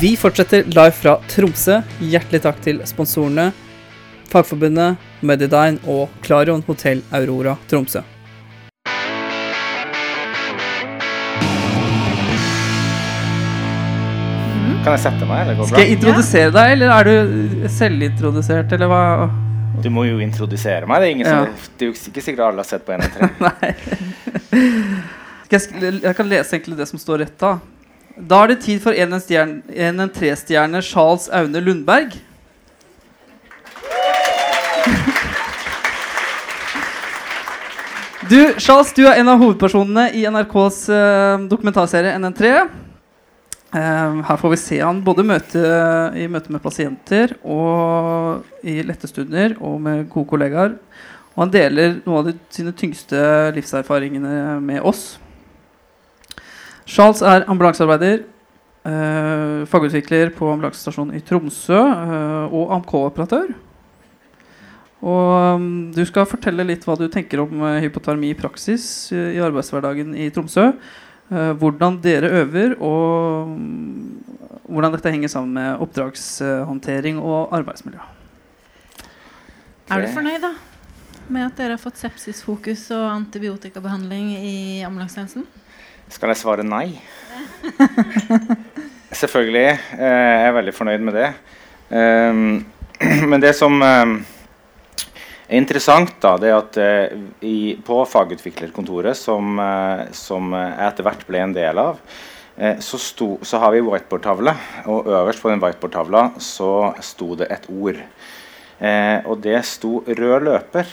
Vi fortsetter live fra Tromsø. Hjertelig takk til sponsorene Fagforbundet, Medidine og Klarion Hotell Aurora Tromsø. Kan jeg sette meg, eller går det Skal jeg introdusere deg, eller er du selvintrodusert, eller hva? Du må jo introdusere meg. Det er, ingen Ja. som, det er jo ikke sikkert alle har sett på 1 3. Nei. Jeg, jeg kan lese egentlig det som står rett da. Da er det tid for 1-3-stjerne Charles Aune Lundberg. Du, Charles, du er en av hovedpersonene i NRKs uh, dokumentarserie NN3. Uh, her får vi se han både møte, i møte med pasienter og i lette stunder og med gode kollegaer. Og han deler noen av de, sine tyngste livserfaringene med oss. Charles er ambulansearbeider, eh, fagutvikler på ambulansestasjonen i Tromsø eh, og AMK-operatør. Og um, du skal fortelle litt hva du tenker om eh, hypotermi i praksis eh, i arbeidshverdagen i Tromsø. eh, hvordan dere øver, og um, hvordan dette henger sammen med oppdragshåndtering og arbeidsmiljø. Er du fornøyd da med at dere har fått sepsisfokus og antibiotikabehandling i ambulansetjenesten? Skal jeg svare nei? Selvfølgelig. Eh, jeg er veldig fornøyd med det. Um, men det som um, er interessant, da, det er at eh, på fagutviklerkontoret, som, eh, som jeg etter hvert ble en del av, så, sto, så har vi whiteboardtavle. Og øverst på den whiteboardtavla så sto det et ord. Eh, og det sto 'rød løper'.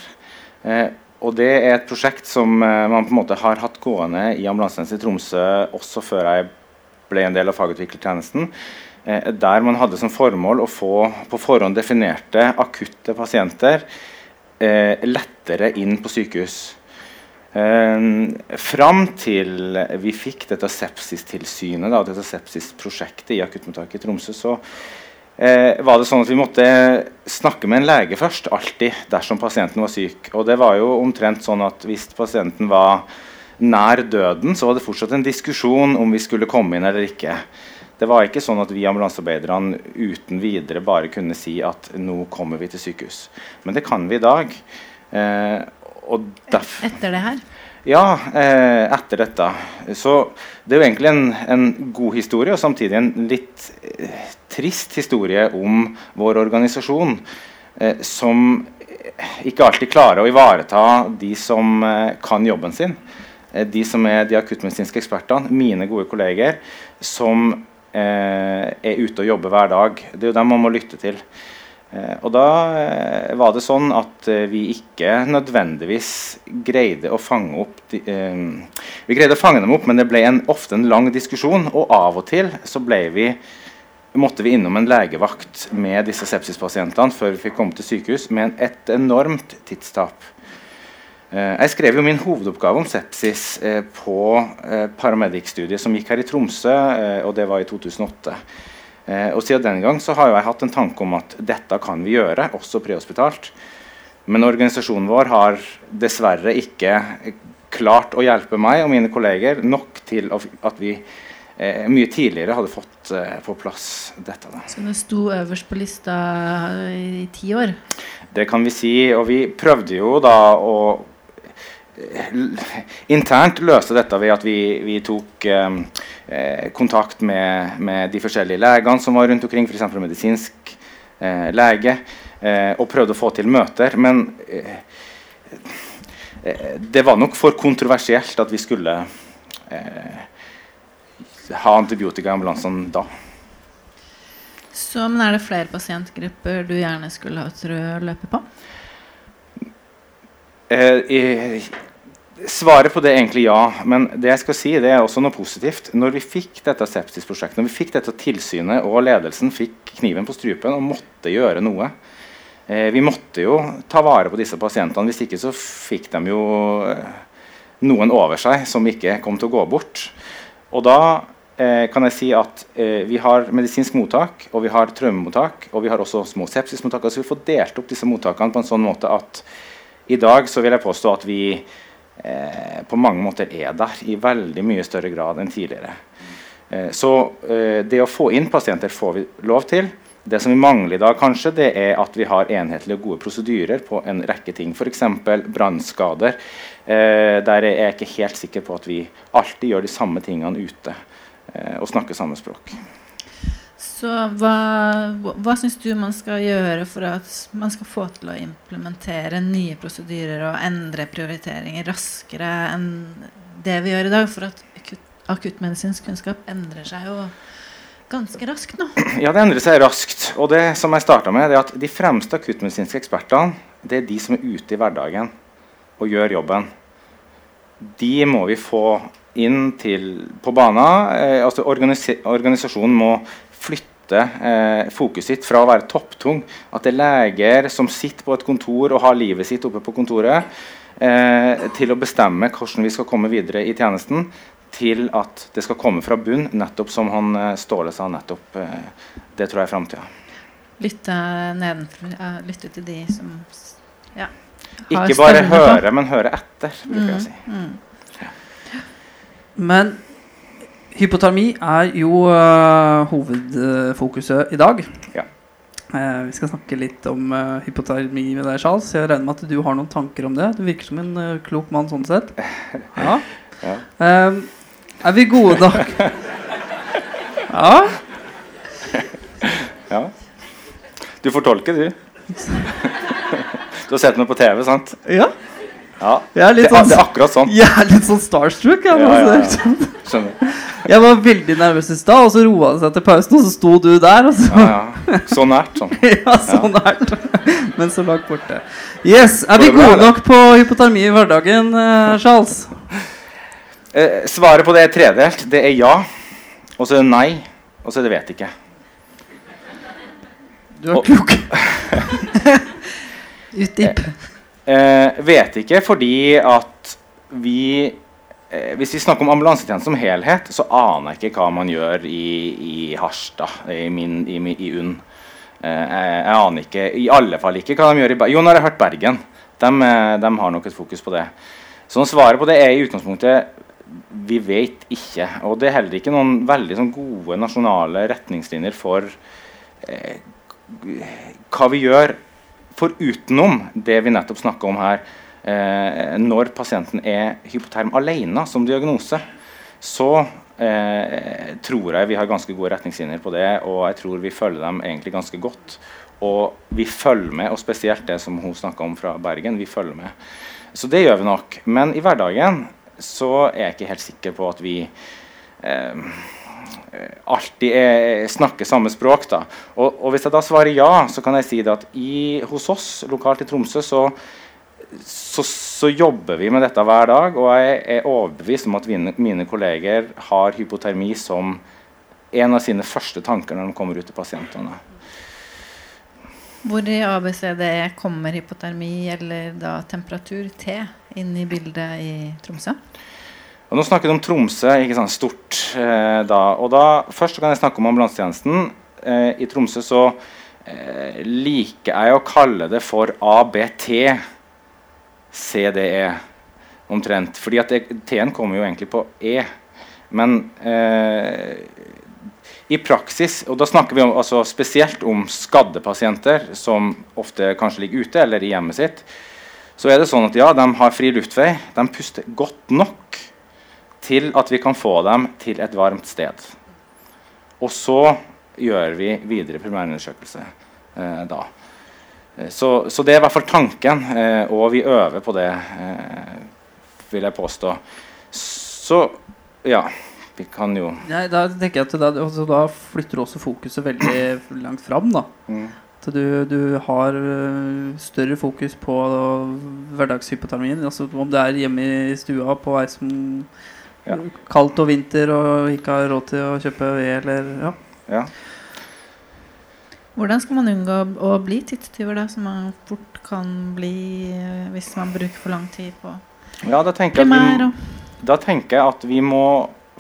Eh, og det er et prosjekt som eh, man på en måte har hatt gående i ambulansetjenesten i Tromsø også før jeg ble en del av fagutviklertjenesten. Eh, der man hadde som formål å få på forhånd definerte akutte pasienter eh, lettere inn på sykehus. Eh, fram til vi fikk dette sepsistilsynet, dette sepsisprosjektet i akuttmottaket i Tromsø, så eh, var det sånn at vi måtte snakke med en lege først, alltid, dersom pasienten var syk. Og det var jo omtrent sånn at hvis pasienten var nær døden, så var det fortsatt en diskusjon om vi skulle komme inn eller ikke. Det var ikke sånn at vi ambulansearbeiderne uten videre bare kunne si at nå kommer vi til sykehus. Men det kan vi i dag. Eh, Etter det her? Ja, eh, etter dette. Så det er jo egentlig en, en god historie, og samtidig en litt eh, trist historie om vår organisasjon, eh, som ikke alltid klarer å ivareta de som eh, kan jobben sin. Eh, de som er de akuttmedisinske ekspertene, mine gode kolleger, som eh, er ute og jobber hver dag. Det er jo dem man må lytte til. Eh, og da eh, var det sånn at eh, vi ikke nødvendigvis greide å fange opp de, eh, Vi greide å fange dem opp, men det ble en, ofte en lang diskusjon. Og av og til så vi, måtte vi innom en legevakt med disse sepsispasientene før vi fikk komme til sykehus, med et enormt tidstap. Eh, jeg skrev jo min hovedoppgave om sepsis eh, på paramedic-studiet som gikk her i Tromsø, og det var i 2008. Eh, og Siden den gang så har jeg hatt en tanke om at dette kan vi gjøre, også prehospitalt. Men organisasjonen vår har dessverre ikke klart å hjelpe meg og mine kolleger nok til at vi eh, mye tidligere hadde fått eh, på plass dette. Da. Så det sto øverst på lista i ti år? Det kan vi si. Og vi prøvde jo da å eh, internt løste dette ved at vi, vi tok eh, eh, kontakt med, med de forskjellige legene som var rundt omkring, f.eks. medisinsk eh, lege, eh, og prøvde å få til møter. Men eh, eh, det var nok for kontroversielt at vi skulle eh, ha antibiotika i ambulansene da. Så, men er det flere pasientgrupper du gjerne skulle rød løpe på? Eh, svaret på det er egentlig ja, men det jeg skal si det er også noe positivt. Når vi fikk dette sepsisprosjektet, når vi fikk dette tilsynet og ledelsen fikk kniven på strupen og måtte gjøre noe eh, Vi måtte jo ta vare på disse pasientene, hvis ikke så fikk de jo eh, noen over seg som ikke kom til å gå bort. Og da eh, kan jeg si at eh, vi har medisinsk mottak, og vi har traumemottak, og vi har også små sepsismottak. Så vi får delt opp disse mottakene på en sånn måte at i dag så vil jeg påstå at vi eh, på mange måter er der i veldig mye større grad enn tidligere. Eh, så eh, det å få inn pasienter får vi lov til. Det som vi mangler i dag, kanskje, det er at vi har enhetlige og gode prosedyrer på en rekke ting. F.eks. brannskader. Eh, der er jeg ikke helt sikker på at vi alltid gjør de samme tingene ute eh, og snakker samme språk. Så hva, hva syns du man skal gjøre for at man skal få til å implementere nye prosedyrer og endre prioriteringer raskere enn det vi gjør i dag? For at akuttmedisinsk kunnskap endrer seg jo ganske raskt nå. Ja, det endrer seg raskt. Og det som jeg starta med, det er at de fremste akuttmedisinske ekspertene det er de som er ute i hverdagen og gjør jobben. De må vi få inn til, på banen. Eh, altså organisa organisasjonen må flytte eh, fokuset sitt fra å være topptung, at det er leger som sitter på et kontor og har livet sitt oppe på kontoret, eh, til å bestemme hvordan vi skal komme videre i tjenesten, til at det skal komme fra bunn, nettopp som han eh, Ståle sa. nettopp, eh, Det tror jeg er framtida. Lytte nedenfra, lytte til de som ja, Ikke bare høre, men høre etter, bruker jeg å si. Mm, Ja. Men hypotermi er jo uh, hovedfokuset i dag. Ja. Uh, vi skal snakke litt om uh, hypotermi med deg, Charles. Jeg regner med at du har noen tanker om det. Du virker som en klok mann sånn sett. Ja. ja. er vi gode nok? ja. ja. Du får tolke, du. Du har sett noe på TV, sant? Ja. Ja. Jeg er litt det, sånn, det er akkurat sånn. Jeg er litt sånn starstruck. Jeg, Ja, ja, jeg var veldig nervøs i stad, og så roa det seg til pausen, og så sto du der. Så, Ja, ja. Så nært, sånn. ja, så nært, men så langt borte. Yes, Er vi gode nok på hypotermi i hverdagen, eh, Charles? Eh, svaret på det er tredelt. Det er ja, og så er det nei, og så er det vet ikke. Du er klok. Utdyp. Eh, vet ikke fordi at vi eh, Hvis vi snakker om ambulansetjeneste som helhet, så aner jeg ikke hva man gjør i, i Harstad, i, min, i, i UNN. Eh, jeg, jeg aner ikke, i alle fall ikke hva de gjør i Bergen. Jo, nå har jeg hørt Bergen. De, eh, de har nok et fokus på det. Så svaret på det er i utgangspunktet vi vet ikke. Og det er heller ikke noen veldig sånn, gode nasjonale retningslinjer for eh, hva vi gjør for utenom det vi nettopp snakka om her, eh, når pasienten er hypoterm alene som diagnose, så eh, tror jeg vi har ganske gode retningslinjer på det, og jeg tror vi følger dem egentlig ganske godt. Og vi følger med, og spesielt det som hun snakka om fra Bergen. vi følger med. Så det gjør vi nok. Men i hverdagen så er jeg ikke helt sikker på at vi eh, alltid er, snakker samme språk. Da. Og, og hvis jeg da svarer ja, så kan jeg si at i, hos oss lokalt i Tromsø så, så, så jobber vi med dette hver dag. Og jeg er overbevist om at mine, mine kolleger har hypotermi som en av sine første tanker når de kommer ut til pasientene. Hvor i ABCDE kommer hypotermi eller da temperatur T inn i bildet i Tromsø? Og nå snakker vi om Tromsø, ikke sant, stort. Eh, da. Og da, først kan jeg snakke om ambulansetjenesten. Eh, I Tromsø så eh, liker jeg å kalle det for ABT CDE omtrent. Fordi at T-en kommer jo egentlig på E. Men eh, i praksis, og da snakker vi om, altså spesielt om skadde pasienter som ofte kanskje ligger ute eller i hjemmet sitt, så er det sånn at ja, de har fri luftvei. De puster godt nok til at vi kan få dem til et varmt sted. Og så gjør vi videre primærundersøkelse eh, da. Eh, Så, så det er i hvert fall tanken, eh, og vi øver på det, eh, vil jeg påstå. Så ja, vi kan jo Nei, da tenker jeg at da, altså, da flytter du også fokuset veldig langt fram. da mm, du, du har øh, større fokus på hverdagshypotermien. Altså om det er hjemme i stua på ei som Ja. kaldt og vinter og ikke har råd til å kjøpe ved, eller ja. ja. Hvordan skal man unngå å bli tidstyver, da, som man fort kan bli eh, hvis man bruker for lang tid på ja, da tenker jeg at vi, primær? Da tenker jeg at vi må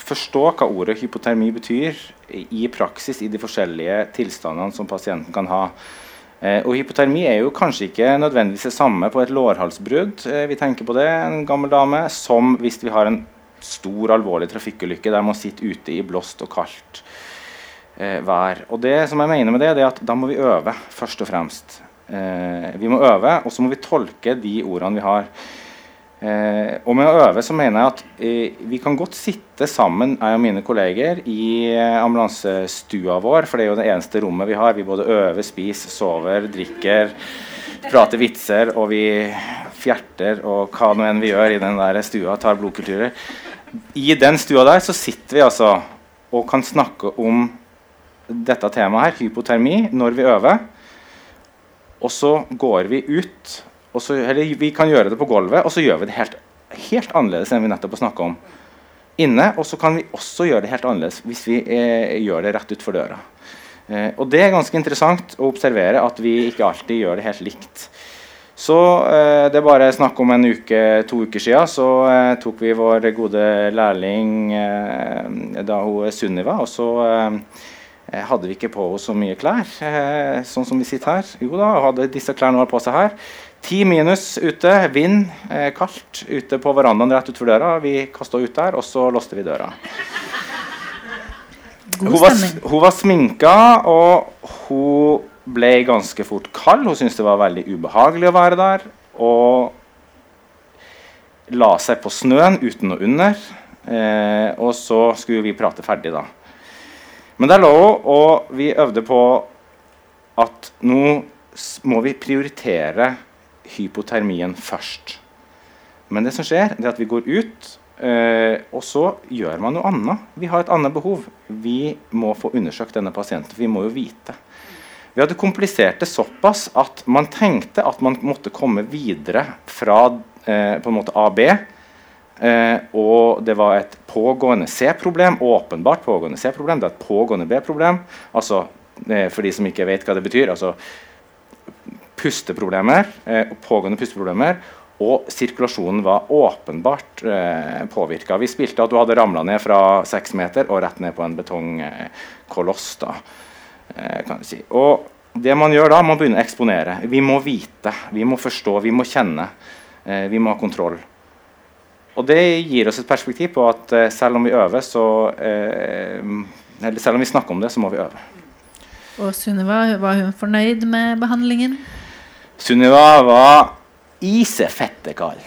forstå hva ordet hypotermi betyr i i praksis i de forskjellige tilstandene som pasienten kan ha. Eh, og Hypotermi er jo kanskje ikke nødvendigvis det samme på et lårhalsbrudd eh, vi tenker på det, en gammel dame, som hvis vi har en stor, alvorlig trafikkulykke der man sitter ute i blåst og kaldt eh, vær. Og det som jeg mener med det, det er at da må vi øve, først og fremst. Eh, vi må øve, og så må vi tolke de ordene vi har. Eh, og med å øve så mener jeg at eh, vi kan godt sitte sammen, jeg og mine kolleger, i eh, ambulansestua vår, for det er jo det eneste rommet vi har. Vi både øver, spiser, sover, drikker, prater vitser, og vi fjerter og hva nå enn vi gjør i den der stua, tar blodkulturer. I den stua der så sitter vi altså og kan snakke om dette temaet her, hypotermi, når vi øver. Og så går vi ut så, eller vi kan gjøre det på gulvet, og så gjør vi det helt, helt annerledes enn vi nettopp har snakka om. Inne, Og så kan vi også gjøre det helt annerledes hvis vi eh, gjør det rett utfor døra. Eh, og det er ganske interessant å observere at vi ikke alltid gjør det helt likt. Så eh, det er bare snakk om en uke, to uker siden så eh, tok vi vår gode lærling eh, da hun er Sunniva, og så hadde vi ikke på henne så mye klær, sånn som vi sitter her. Jo da, hadde disse klærne hun har på seg her. Ti minus ute, vind, kaldt ute på verandaen rett utenfor døra. Vi kasta ut der, og så låste vi døra. Hun var, hun var, sminka, og hun ble ganske fort kald. Hun syntes det var veldig ubehagelig å være der. Og la seg på snøen uten og under. Eh, og så skulle vi prate ferdig, da. Men der lå hun, og vi øvde på at nå må vi prioritere hypotermien først. Men det som skjer, det er at vi går ut, eh, og så gjør man noe annet. Vi har et annet behov. Vi må få undersøkt denne pasienten. Vi må jo vite. Vi hadde komplisert det såpass at man tenkte at man måtte komme videre fra eh, på en måte AB. Eh, og det var et pågående C-problem. Åpenbart pågående C-problem. Det er et pågående B-problem. Altså, eh, for de som ikke vet hva det betyr. altså pusteproblemer, eh, pågående pusteproblemer, og sirkulasjonen var åpenbart eh, påvirka. Vi spilte at du hadde ramla ned fra seks meter og rett ned på en betongkoloss. eh, kan du si. Og det man gjør da, man begynner å eksponere. Vi må vite, vi må forstå, vi må kjenne. Eh, vi må ha kontroll. Og det gir oss et perspektiv på at eh, selv om vi øver, så eh, Eller selv om vi snakker om det, så må vi øve. Og Sunniva, var hun fornøyd med behandlingen? Sunniva var isefette kald.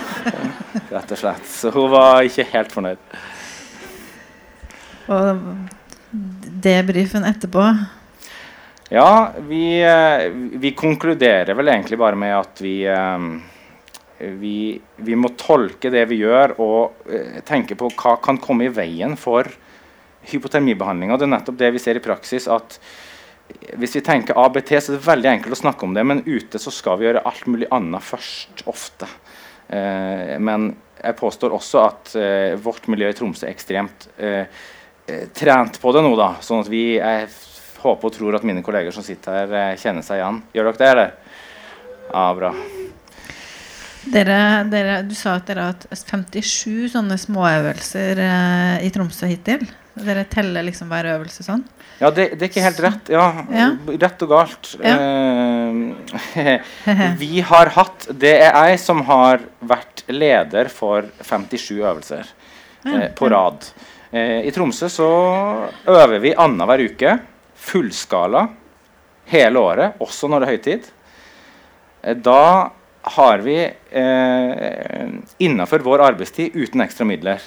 Rett og slett. Så hun var ikke helt fornøyd. Og debrifen etterpå? Ja, vi, eh, vi, konkluderer vel egentlig bare med at vi, eh, vi, vi må tolke det vi gjør, og eh, tenke på hva kan komme i veien for hypotermibehandlinga. Det er nettopp det vi ser i praksis. at hvis vi tenker ABT, så er det veldig enkelt å snakke om det, men ute så skal vi gjøre alt mulig annet først. Ofte. Men jeg påstår også at vårt miljø i Tromsø er ekstremt trent på det nå. da, sånn at vi, Jeg håper og tror at mine kolleger som sitter her, eh, kjenner seg igjen. Gjør dere det, eller? Ja, bra. Dere, dere, du sa at dere har hatt 57 sånne småøvelser eh, i Tromsø hittil. Dere teller liksom hver øvelse sånn? Ja, det, det, er ikke helt rett. Ja, ja. Rett og galt. Ja. Eh, vi har hatt Det er jeg som har vært leder for 57 øvelser eh, på rad. Uh, I Tromsø så øver vi annenhver uke. Fullskala hele året, også når det er høytid. da har vi eh, innafor vår arbeidstid uten ekstra midler.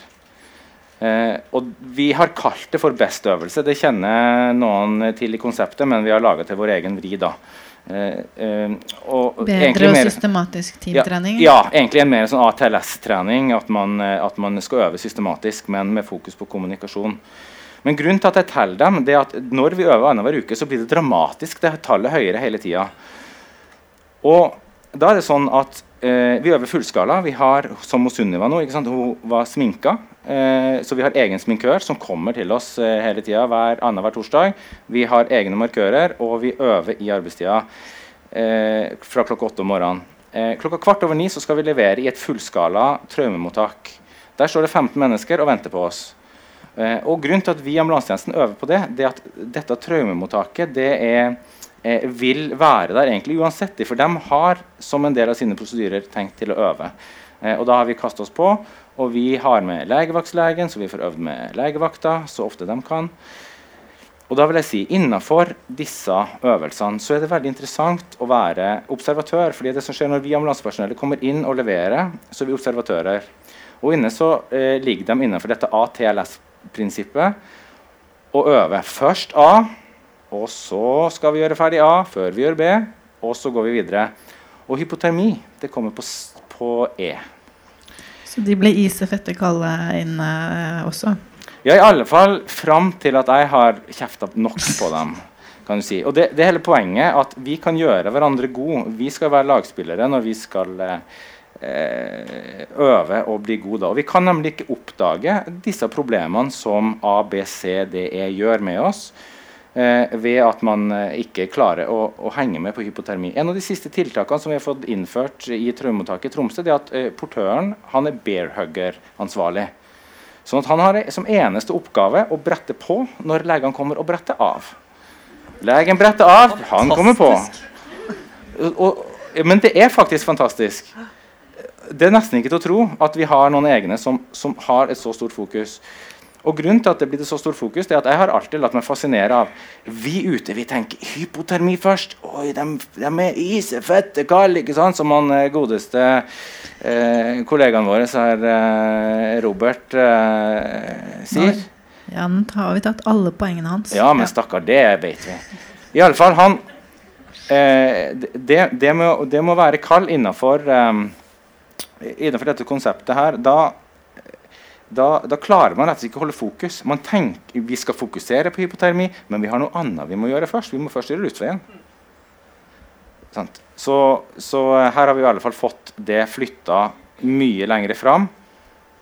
Eh, og vi har kalt det for best øvelse. Det kjenner noen til i konseptet, men vi har laga til vår egen vri. da. Eh, eh, og Bedre og mer, systematisk teamtrening? Ja, ja, egentlig en mer sånn ATLS-trening. At, eh, at, man skal øve systematisk, men med fokus på kommunikasjon. Men grunnen til at jeg teller dem, det er at når vi øver annenhver uke, så blir det dramatisk. det tallet høyere hele tida. Og da er det sånn at eh, Vi øver fullskala. Vi har, som hos Sunniva nå, hun var sminka. Eh, så vi har egen sminkør som kommer til oss eh, hele tida hver annenhver torsdag. Vi har egne markører, og vi øver i arbeidstida eh, fra klokka åtte om morgenen. Eh, klokka kvart over ni så skal vi levere i et fullskala traumemottak. Der står det 15 mennesker og venter på oss. Eh, og Grunnen til at vi i ambulansetjenesten øver på det, det er at dette traumemottaket det er, eh, vil være der egentlig uansett. For de har som en del av sine prosedyrer tenkt til å øve. Eh, og da har vi kastet oss på, og vi har med legevaktslegen, så vi får øvd med legevakta så ofte de kan. Og da vil jeg si, Innenfor disse øvelsene så er det veldig interessant å være observatør. fordi det som skjer Når vi ambulansepersonellet kommer inn og leverer, så er vi observatører. Og inne så eh, ligger de innenfor dette ATLS-prinsippet og øver først A, og så skal vi gjøre ferdig A før vi gjør B, og så går vi videre. Og hypotermi det kommer på, på E. Så de ble isefette kalde inne også? Ja, i alle fall fram til at jeg har kjefta nok på dem. kan du si. Og det, det hele poenget at vi kan gjøre hverandre gode. Vi skal være lagspillere når vi skal eh, øve og bli gode. Og vi kan nemlig ikke oppdage disse problemene som A, B, C, D, E gjør med oss. Eh, ved at man eh, ikke klarer å, å, henge med på hypotermi. En av de siste tiltakene som vi har fått innført i traumemottaket i Tromsø, det er at eh, portøren han er bearhugger-ansvarlig. Sånn at Han har som eneste oppgave å brette på når legene kommer og bretter av. Legen bretter av, han kommer på. Og, men det er faktisk fantastisk. Det er nesten ikke til å tro at vi har noen egne som, som har et så stort fokus. Og grunnen til at det blir så stor fokus, det er at jeg har alltid latt meg fascinere av Vi ute vi tenker hypotermi først. Oi, de, de er isefette kalde, ikke sant? Som han eh, godeste eh, kollegaen vår her, eh, Robert eh, sier. Ja, nå har vi tatt alle poengene hans. Ja, men stakkar, det vet vi. I alle fall, han eh, det, det, må, det, må, være kald innafor um, innenfor dette konseptet her. Da da, da, klarer man rett og slett ikke å holde fokus. Man tenker Vi skal fokusere på hypotermi, men vi har noe annet vi må gjøre først. Vi må først gjøre luftveien. Så, så, her har vi i alle fall fått det flytta mye lenger fram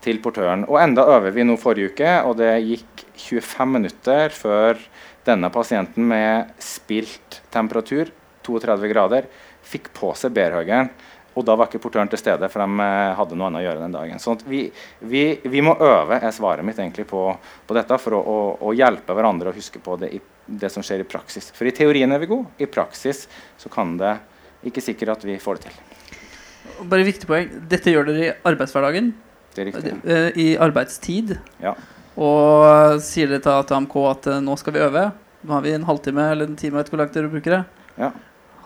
til portøren. Og enda øver vi nå forrige uke, og det gikk 25 minutter før denne pasienten med spilt temperatur, 32 grader, fikk på seg bærhøgeren og da var ikke portøren til stede, for de eh, hadde noe annet å gjøre den dagen. Så vi, vi, vi, må øve er svaret mitt egentlig på, på dette for å, å, å, hjelpe hverandre å huske på det, i, det, som skjer i praksis. For i teorien er vi gode, i praksis så kan det ikke sikkert at vi får det til. Bare viktig poeng. Dette gjør dere i arbeidshverdagen? Det er riktig. Eh, I arbeidstid? Ja. Og sier dere til AMK at uh, nå skal vi øve? Nå har vi en halvtime eller en time, vet hvor langt dere bruker det? Ja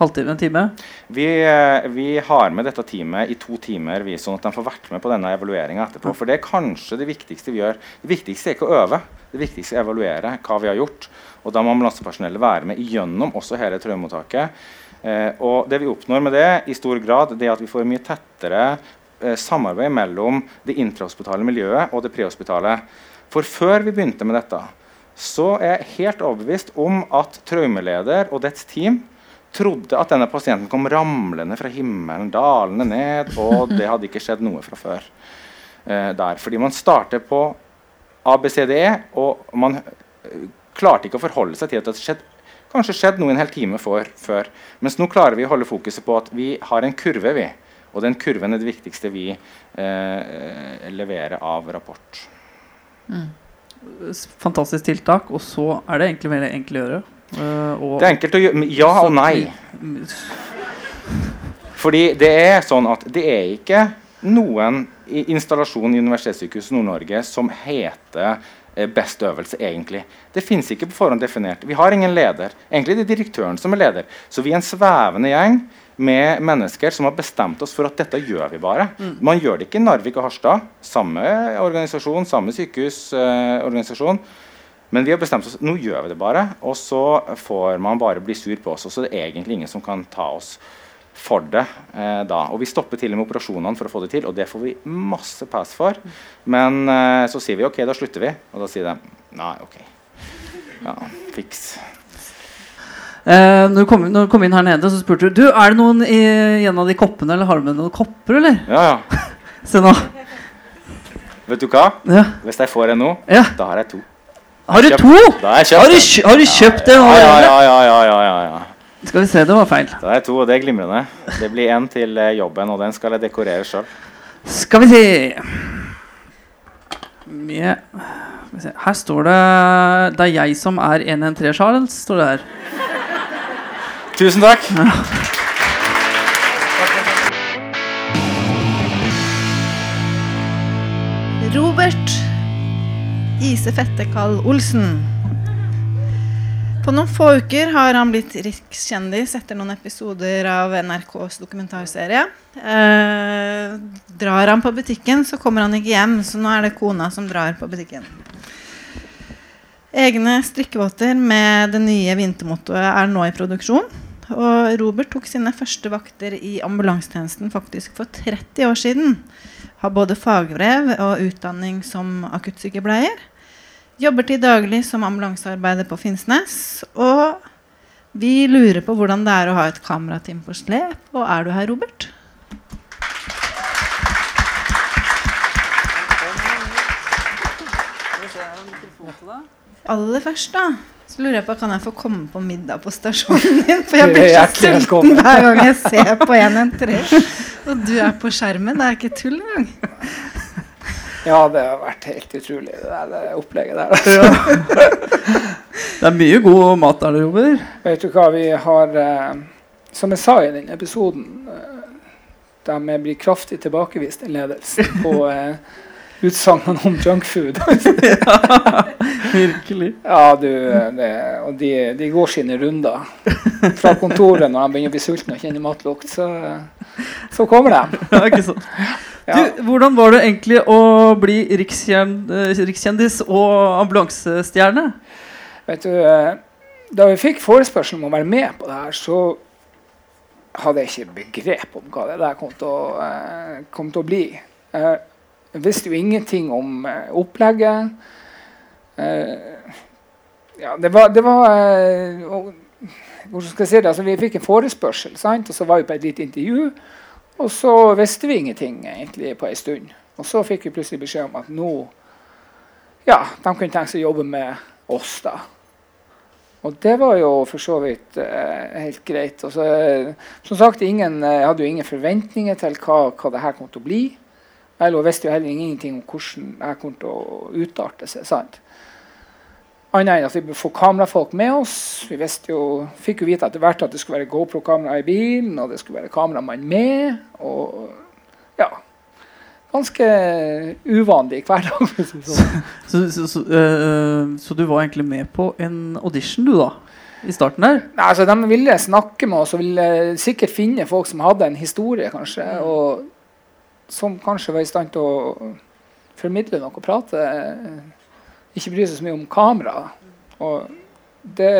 halvtime, en time? Vi, eh, vi, har med dette teamet i to timer, vi, sånn at de får vært med på denne evalueringa etterpå. For det er kanskje det viktigste vi gjør. Det viktigste er ikke å øve, det viktigste er å evaluere hva vi har gjort. Og da må ambulansepersonellet være med gjennom også hele traumemottaket. Eh, og det vi oppnår med det, i stor grad, det er at vi får mye tettere eh, samarbeid mellom det intrahospitale miljøet og det prehospitale. For før vi begynte med dette, så er jeg helt overbevist om at traumeleder og dets team trodde at denne pasienten kom ramlende fra himmelen, dalende ned, og det hadde ikke skjedd noe fra før. Eh, der. Fordi man starter på ABCDE, og man eh, klarte ikke å forholde seg til at det skjedd, kanskje skjedd noe en hel time for, før. Mens nå klarer vi å holde fokuset på at vi har en kurve, vi. Og den kurven er det viktigste vi eh, leverer av rapport. Mm. Fantastisk tiltak. Og så er det egentlig veldig enkelt å gjøre. Uh, det er enkelt å gjøre Ja og nei. Fordi det er sånn at det er ikke noen installasjon i Universitetssykehuset Nord-Norge som heter eh, best øvelse, egentlig. Det fins ikke på forhånd definert. Vi har ingen leder. Egentlig det er direktøren som er leder. Så vi er en svevende gjeng med mennesker som har bestemt oss for at dette gjør vi bare. Mm. Man gjør det ikke i Narvik og Harstad. Samme organisasjon, samme sykehusorganisasjon. Eh, men vi har bestemt oss nå gjør vi det bare, og så får man bare bli sur på oss. Og så det er egentlig ingen som kan ta oss for det eh, da. Og vi stopper til og med operasjonene for å få det til, og det får vi masse pass for. Men eh, så sier vi OK, da slutter vi. Og da sier de nei, OK. Ja, fiks. Eh, når, du kom, når, du kom, inn her nede, så spurte du Du, er det noen i en av de koppene, eller har du med noen kopper, eller? Ja, ja. Se nå. Vet du hva? Ja. Hvis jeg får en nå, ja. da har jeg to. Har du to? Har, har, du, har, du, kjøpt det? Ja, ja, ja, ja, ja, ja, Skal vi se, det var feil. Det er to, og det er glimrende. Det blir én til eh, jobben, og den skal jeg dekorere sjøl. Skal vi se Mye Her står det 'Det er jeg som er 113 Charles'. står det her. Tusen takk. Robert Ise Fettekall Olsen. På noen få uker har han blitt rikskjendis etter noen episoder av NRKs dokumentarserie. Eh, drar han på butikken, så kommer han ikke hjem, så nå er det kona som drar på butikken. Egne strikkevåter med det nye vintermottoet er nå i produksjon. Og Robert tok sine første vakter i ambulansetjenesten faktisk for 30 år siden. Har både fagbrev og utdanning som akuttsykepleier. Jobber til daglig som ambulansearbeider på Finnsnes. Og vi lurer på hvordan det er å ha et kamerateam på slep. Og er du her, Robert? Aller først, da, så lurer jeg på kan jeg få komme på middag på stasjonen din. For jeg blir så sulten hver gang jeg ser på en entré. Og du er på skjermen. Det er ikke tull engang. Ja, det har vært helt utrolig, det der det opplegget der. Altså. Det er mye god mat der dere jobber. Vet du hva, vi har eh, Som jeg sa i den episoden, eh, de blir kraftig tilbakevist i ledelsen på eh, utsagnene om junkfood. Virkelig. ja, du, eh, det, og de, de går sine runder fra kontoret når de begynner å bli sultne og kjenner matlukt. Så, så kommer de. Ja, ikke sant. Du, hvordan var det egentlig å bli eh, rikskjendis og ambulansestjerne? Vet du, eh, da vi fikk forespørsel om å være med på det her, så hadde jeg ikke begrep om hva det der kom til å, eh, kom til å bli. Jeg visste jo ingenting om opplegget. Ja, det var, det var Hvordan skal jeg si det? Altså, vi fikk en forespørsel, sant? og så var vi på et lite intervju. Og så visste vi ingenting egentlig på en stund. Og så fikk vi plutselig beskjed om at nå ja, de kunne tenke seg å jobbe med oss, da. Og det var jo for så vidt eh, helt greit. Så, eh, som sagt, ingen, eh, jeg hadde jo ingen forventninger til hva, hva det her kom til å bli. Jeg visste jo heller ingenting om hvordan det kom til å utarte seg. sant? Annet enn at vi får kamerafolk med oss. Vi jo, fikk jo vite etter hvert at det skulle være GoPro-kamera i bilen, og det skulle være kameramann med. Og ja Ganske uvanlig hverdag. sånn. Så, så, så, eh, så du var egentlig med på en audition, du, da? I starten der? Nei, altså, de ville snakke med oss og ville sikkert finne folk som hadde en historie, kanskje. Og som kanskje var i stand til å formidle noe og prate. Ikke bryr seg så mye om kamera. Og det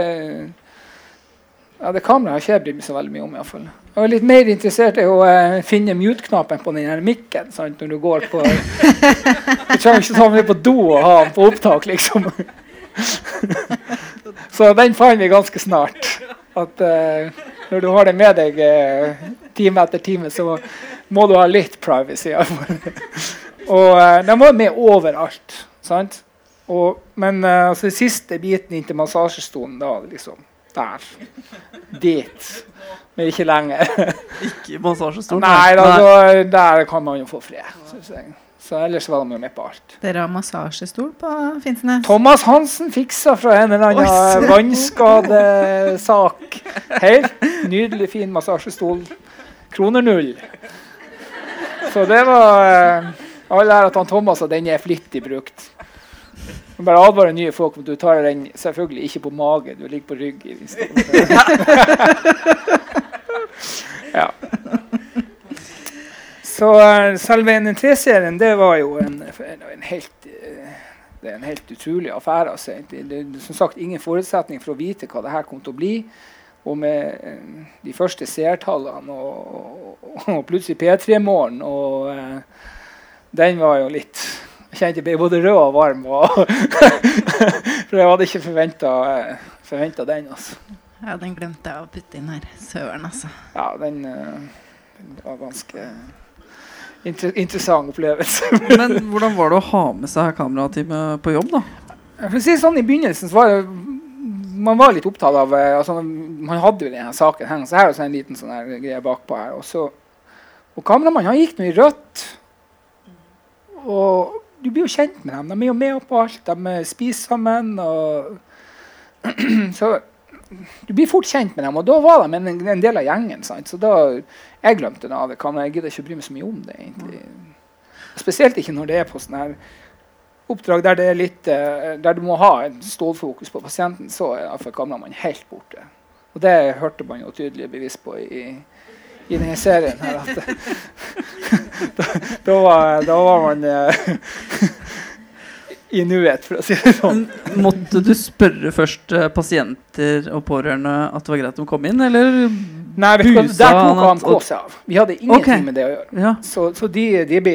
ja, det kameraet har ikke jeg brydd meg så veldig mye om. i hvert fall. Jeg er litt mer interessert i å eh, finne mute-knappen på den her mikken. Sant? Når du går på Du trenger ikke ta med på do og ha den på opptak, liksom. Så den fant vi ganske snart. At eh, når du har det med deg eh, time etter time, så må du ha litt privacy. og uh, den var med overalt. sant? Og, men eh, altså, den siste biten inn til massasjestolen, da liksom Der. Dit. Men ikke lenger. Ikke massasjestolen? Nei, da, da, der kan man jo få fred. Synes jeg. Så ellers var de jo med på alt. Dere har massasjestol på Finnsnes? Thomas Hansen fiksa fra en eller annen vannskadesak. Helt nydelig, fin massasjestol. Kroner null. Så det var All Alle ære til han Thomas, og den er flittig brukt. Jeg bare advarer nye folk om at du tar den selvfølgelig ikke på mage, du ligger på rygg. ja. Så eh, selve NN3-serien, det var jo en, en, helt eh, det er en helt utrolig affære. Altså. Det, er som sagt ingen forutsetning for å vite hva det her kom til å bli. Og med eh, de første seertallene og, og, og plutselig P3-morgen og Den var jo litt kjente jeg ble både rød og varm. Og for jeg hadde ikke forventa den. altså. Ja, den glemte jeg å putte inn her. Søren, altså. Ja, den, eh, den var ganske inter interessant opplevelse. Men hvordan var det å ha med seg kamerateamet på jobb, da? For å si sånn, I begynnelsen så var det, man var litt opptatt av eh, altså, Man hadde jo denne saken her, så her er det en liten sånn her greie bakpå her. Og, så, og kameramannen han gikk nå i rødt. Og du blir jo kjent med dem. De er jo med på alt. De eh, spiser sammen. og så du blir fort kjent med dem, og da var de en, en del av gjengen. Sant? Så da, Jeg glemte det av det Kan Jeg gidder ikke bry meg så mye om det. egentlig. Spesielt ikke når det er på sånne her oppdrag der, det er litt, eh, der du må ha en stålfokus på pasienten, så er iallfall helt borte. Og det hørte man jo tydelig bevis på i, i denne serien. her, at da, da, var, da var man eh, i nuet, for å si det sånn. Måtte du spørre først eh, pasienter og pårørende at det var greit å komme inn, eller Nei, vet Busa Der tok han seg av. Vi hadde ingenting okay. med det å gjøre. Ja. Så, så de, de ble,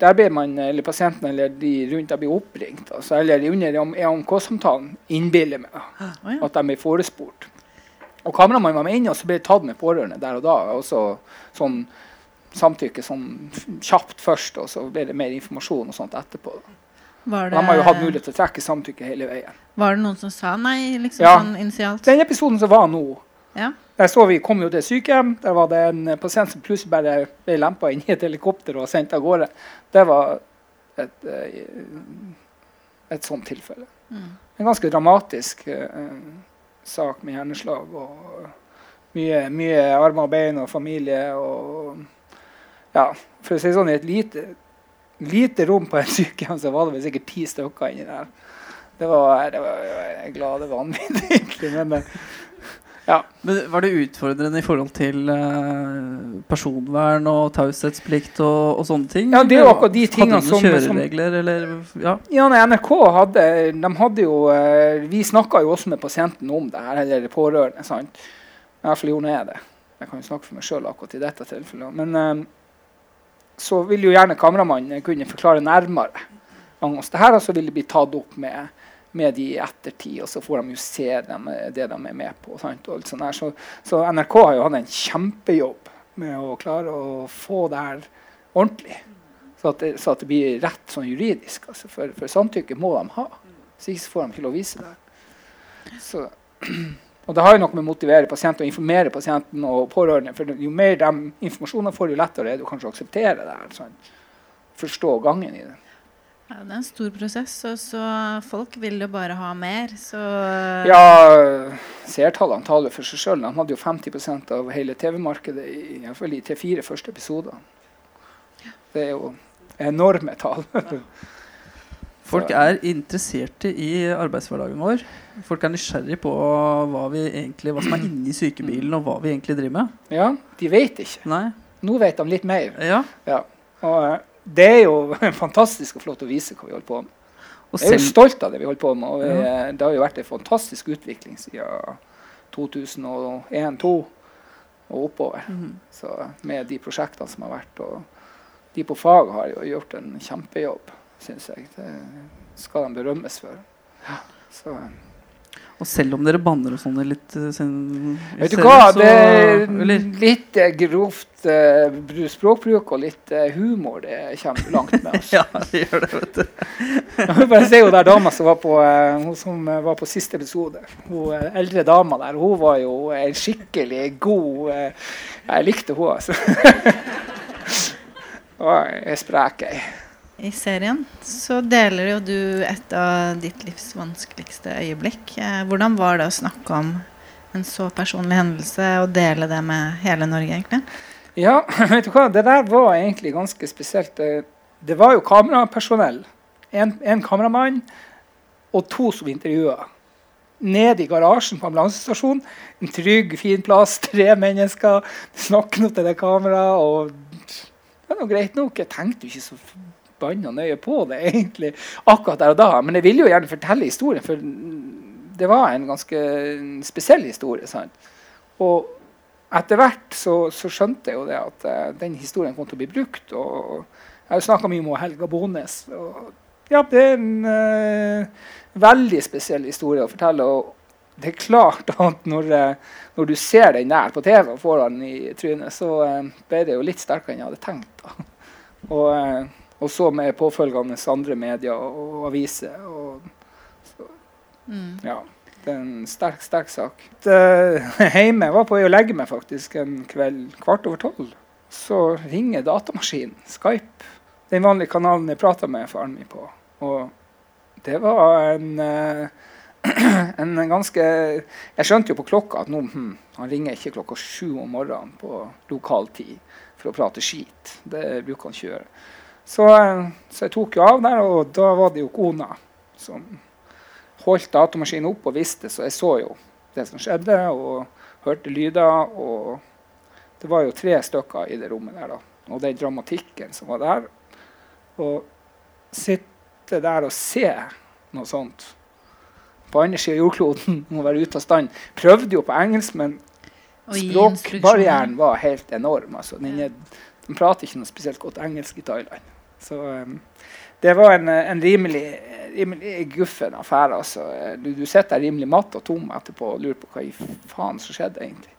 der ble man, eller pasienten eller de rundt deg ble oppringt. Altså, eller under EMK-samtalen innbiller meg da, ja. at de blir forespurt. Og kameramannen var med inne, og så ble det tatt med pårørende der og da. Og så sånn samtykke sånn kjapt først, og så ble det mer informasjon og sånt etterpå. Var De har jo hatt mulighet til å trekke samtykke hele veien. var det noen som sa nei, liksom Ja. sånn initialt? Den episoden som var nå, Ja. der så vi kom jo til sykehjem. Der var det en eh, pasient som plutselig bare ble lempa inn i et helikopter og sendt av gårde. Det var et, et, et sånt tilfelle. Mm. En ganske dramatisk eh, sak med hjerneslag og mye, mye armer og bein og familie og Ja, for å si sånn, i et lite, lite rom på en sykehjem så var det vel sikkert ti stykker inni der. Det var, det var jeg er glad det var vanvittig, egentlig. Eh, Men Var det utfordrende i forhold til eh, personvern og taushetsplikt og, og sånne ting? Ja, det er jo akkurat de tingene Hadde som- kjøreregler, eller Ja. Ja, nei, NRK hadde, de hadde jo eh, Vi snakka jo også med pasienten om det her, eller pårørende. sant? I hvert fall gjorde jeg det. Jeg kan jo snakke for meg sjøl akkurat i dette tilfellet. Men eh, så vil jo gjerne kameramannen kunne forklare nærmere angående det her, og så vil det bli tatt opp med, med de i ettertid, og så får de jo se dem, det de er med på. Så, så NRK har jo hatt en kjempejobb med å klare å få det her ordentlig. Så at, det, så at det blir rett sånn juridisk. Altså, for, for samtykke må de ha. Så ikke får de ikke lov å vise det. Så, og det har jo noe med å motivere pasienten og informere pasienten og pårørende. For jo mer de informasjonen får, jo lettere er det å kanskje akseptere det. Sånn. Forstå gangen i det. Ja, det er en stor prosess, og så folk vil jo bare ha mer. Så Ja, seertallene taler for seg sjøl. De hadde jo 50% av hele TV-markedet i, i hvert fall i T4 første episoder. Det er jo enorme tall. Folk er interesserte i arbeidshverdagen vår. Folk er nysgjerrige på hva, vi egentlig, hva som er inni sykebilen, og hva vi egentlig driver med. ja, de vet ikke. Nei? Nå vet de litt mer. Ja. Og eh, det er jo fantastisk og flott å vise hva vi holder på med. Og Jeg er jo stolt av det vi holder på med. og vi, Det har jo vært en fantastisk utvikling siden 2001-2002 og oppover. Mm. Så med de prosjektene som har vært. Og de på fag har jo gjort en kjempejobb, syns jeg. Det skal de berømmes for. Så, og selv om dere banner og sånn litt sen, vet du hva, så- det er litt eh, grovt uh, språkbruk og litt uh, humor. Det kommer langt med. oss. Ja, det gjør det, vet du. Jeg vil bare se hun der dama som var på, uh, hun som eh, var på siste episode. Hun eh, eldre dama der. Hun var jo en skikkelig god eh, Jeg likte hun altså. Hun er sprek, ei. I serien så deler jo du et av ditt livs vanskeligste øyeblikk. Eh, Hvordan var det å snakke om en så personlig hendelse og dele det med hele Norge, egentlig? Ja, vet du hva? Det der var egentlig ganske spesielt. Det, det var jo kamerapersonell. En, kameramann og to som intervjua. Nede i garasjen på ambulansestasjonen. En trygg, fin plass. Tre mennesker. Snakker nå til det kameraet. Og det var nå greit nok. Jeg tenkte jo ikke så forbanna nøye på det egentlig akkurat der og da. Men jeg ville jo gjerne fortelle historien, for det var en ganske spesiell historie. sant? Og etter hvert så, så skjønte jeg jo det at uh, den historien kom til å bli brukt. Og jeg har jo snakka mye med Helga Bones. Og ja, det er en uh, veldig spesiell historie å fortelle. Og det er klart at når, eh, når du ser den der på TV og får den i trynet, så ble det jo litt sterkere enn jeg hadde tenkt. Og, og så med påfølgende andre medier og aviser. og Mm. ja, det er en sterk, sterk sak. Hjemme var på vei å legge meg faktisk en kveld kvart over tolv. Så ringer datamaskinen, Skype. Den vanlige kanalen jeg prata med faren min på. Og det var en, eh, en ganske Jeg skjønte jo på klokka at nå, hm, han ringer ikke klokka sju om morgenen på lokal tid for å prate skit. Det bruker han ikke gjøre. Så, eh, så jeg tok jo av der, og da var det jo kona som holdt datamaskinen opp og visste, så jeg så jo det som skjedde, og hørte lyder. Og det var jo tre stykker i det rommet der, da. Og den dramatikken som var der. Og sitte der og se noe sånt på andre sida av jordkloden må være ute av stand. Prøvde jo på engelsk, men språkbarrieren var helt enorm. Altså. Den er, de prater ikke noe spesielt godt engelsk i Thailand. Så um, det var en, eh, en rimelig, rimelig guffen affære. Altså. Du, du sitter der rimelig matt og tom etterpå og lurer på hva i faen som skjedde egentlig.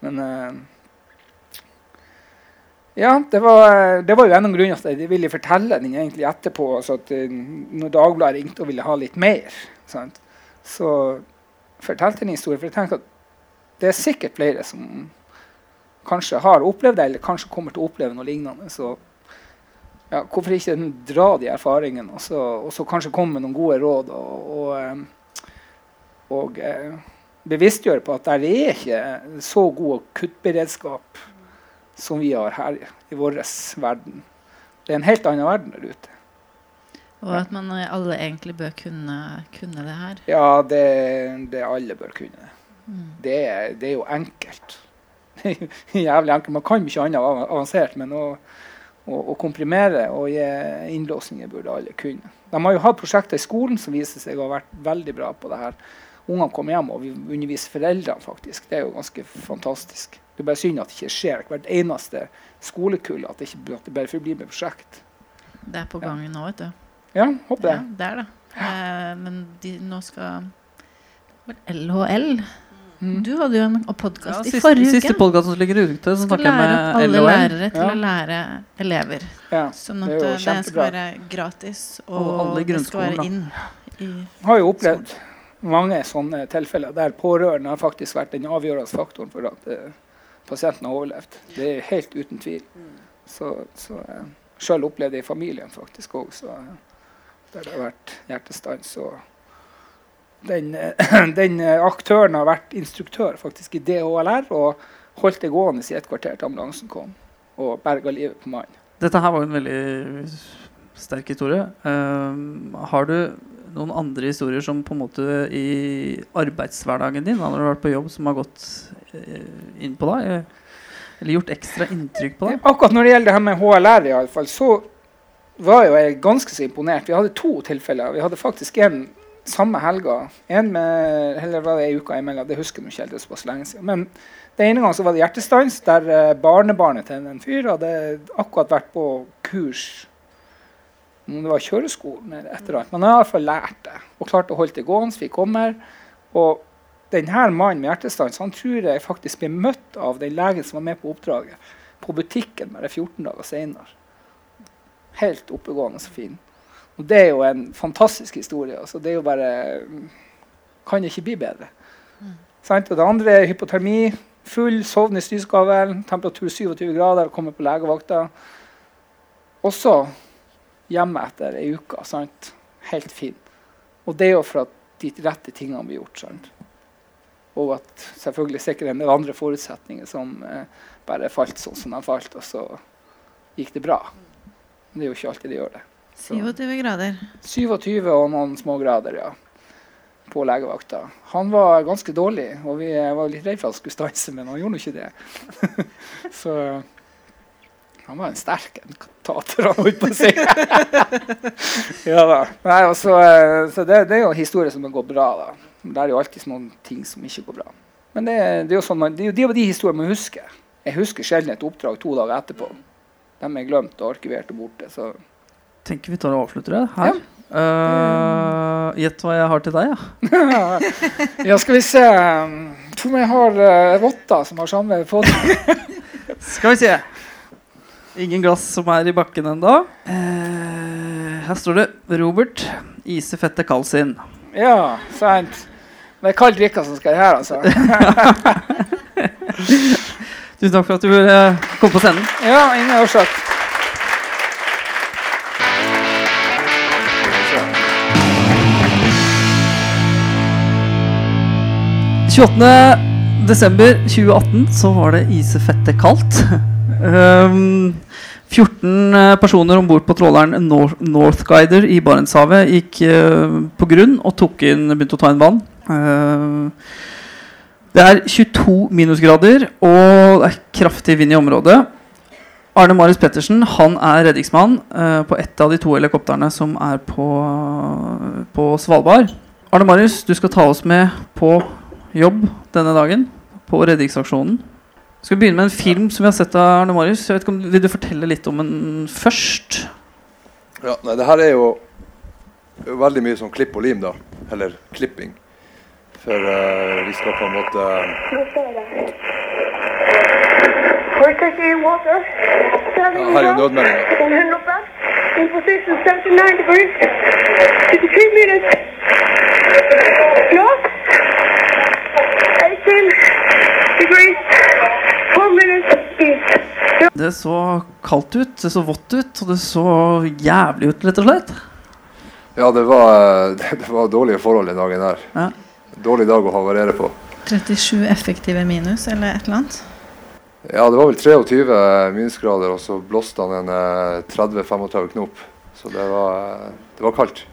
Men eh, ja, det var, det var jo en av grunnene at jeg ville fortelle den egentlig etterpå. Altså at eh, når Dagbladet ringte og ville ha litt mer, sant? så fortalte jeg en historie. For jeg tenker at det er sikkert flere som kanskje har opplevd det, eller kanskje kommer til å oppleve noe lignende. Så ja, hvorfor ikke dra de erfaringene, og så, og så kanskje komme med noen gode råd. Og, og, eh, og eh, bevisstgjøre på at det er ikke så god akuttberedskap som vi har her i vår verden. Det er en helt annen verden der ute. Og at man eh, alle egentlig bør kunne, kunne det her. Ja, det, det alle bør kunne det. Mm. Det det er jo enkelt. Jævlig enkelt. Man kan mye annet avansert, men å, å, å komprimere og gi innlåsninger burde alle kunne. De har jo hatt prosjekter i skolen som viser seg å ha vært veldig bra på det her. Ungene kommer hjem og vi underviser foreldrene, faktisk. Det er jo ganske fantastisk. Det er bare synd at det ikke skjer hvert eneste skolekull, at det ikke at det bare forblir med prosjekt. Det er på gang nå, vet du. Ja, håper det. Ja, det er det. Eh, men de, nå skal vel LHL Mm. Du hadde jo en Ja, podkast i forrige uke. siste podkast som ligger ute, så snakker jeg lære opp med alle LOL. lærere til Ja. å lære elever. Ja. Sånn det at eh, det skal være gratis, og, Og alle det skal være inn i har jo opplevd mange sånne tilfeller der pårørende har faktisk vært den avgjørende faktoren for at uh, pasienten har overlevd. Det er helt uten tvil. Så, så uh, Sjøl opplevde jeg i familien faktisk òg, der det har vært hjertestans. Og den, den eh, aktøren har vært instruktør faktisk i DHLR og holdt det gående i et kvarter til ambulansen kom og berga livet på mannen. Dette her var en veldig sterk historie. Ehm, har du noen andre historier som på en måte i arbeidshverdagen din, når du har vært på jobb, som har gått eh, inn på deg? eh, Eller gjort ekstra inntrykk på deg? Akkurat når det gjelder det her med HLR, i alle fall, så var jo jeg ganske så imponert. Vi hadde to tilfeller. Vi hadde faktisk en samme helga. En med, eller var det ei uke imellom, det husker jeg ikke helt. Det såpass lenge siden. Men den ene gang så var det hjertestans, der eh, barnebarnet til en fyr hadde akkurat vært på kurs om det var kjøreskolen eller et eller annet. Men han har i hvert fall lært det og klarte å holde det gående. Vi kommer. Og denne mannen med hjertestans han tror jeg faktisk ble møtt av den legen som var med på oppdraget, på butikken bare 14 dager senere. Helt oppegående og fin. Og det er jo en fantastisk historie. Altså, det er jo bare Kan ikke bli bedre. Sant? Og det andre er hypotermi. Full, sovn i styrskavlen, temperatur 27 grader, komme på legevakta. Også hjemme etter ei uke. Sant? Helt fin. Og det er jo for at de rette tingene blir gjort. Sant? Og at selvfølgelig sikkert en del andre forutsetninger som eh, bare falt sånn som de falt, og så gikk det bra. Men Det er jo ikke alltid det gjør det. Så- 27 grader. 27 og noen smågrader, ja. På legevakta. Han var ganske dårlig, og vi var litt redd for at han skulle stanse, men han gjorde nå ikke det. Så han var en sterk en tater, han holdt på å si. ja da. Nei, så, eh, så det, det er jo historier som har gått bra, da. Det er jo alltid noen ting som ikke går bra. Men det, det er jo sånn man, det er jo de, de historiene man husker. Jeg husker sjelden et oppdrag to dager etterpå. De er glemt og arkivert og borte. Så Tenker vi tar og avslutter det her. Eh, Gjett hva jeg har til deg, ja. Ja, skal vi se Tror jeg har uh, votter som har samme fot. Skal vi se. Ingen glass som er i bakken ennå. Uh, her står det 'Robert ise fette Kalsin'. Ja, sant. Det er kald drikke som skal her, altså. Tusen takk for at du ville kom på scenen. Ja, ingen årsak. Desember 2018 så var det isefette kaldt. um, 14 eh, personer om bord på tråleren Nor Northguider i Barentshavet gikk uh, på grunn og inn, begynte å ta inn vann. Uh, det er 22 minusgrader, og det er kraftig vind i området. Arne Marius Pettersen han er redningsmann uh, på ett av de to helikoptrene som er på, på Svalbard. Arne Marius, du skal ta oss med på jobb denne dagen. På redningsaksjonen. Skal vi begynne med en film som vi har sett av Arne Marius? Jeg vet ikke om, vil du fortelle litt om den først? Ja, nei, det her er jo veldig mye sånn klipp og lim, da. Eller klipping. For uh, vi skal på en måte Ja, her er jo nødmeldinga. In Det så kaldt ut, det så vått ut, og det så jævlig ut, rett og slett. Ja, det var, det var dårlige forhold den dagen her. Ja. Dårlig dag å havarere på. 37 effektive minus, eller et eller annet. Ja, det var vel 23 minusgrader, og så blåste han en eh, 30-35 knop. Så det var, eh, det var kaldt.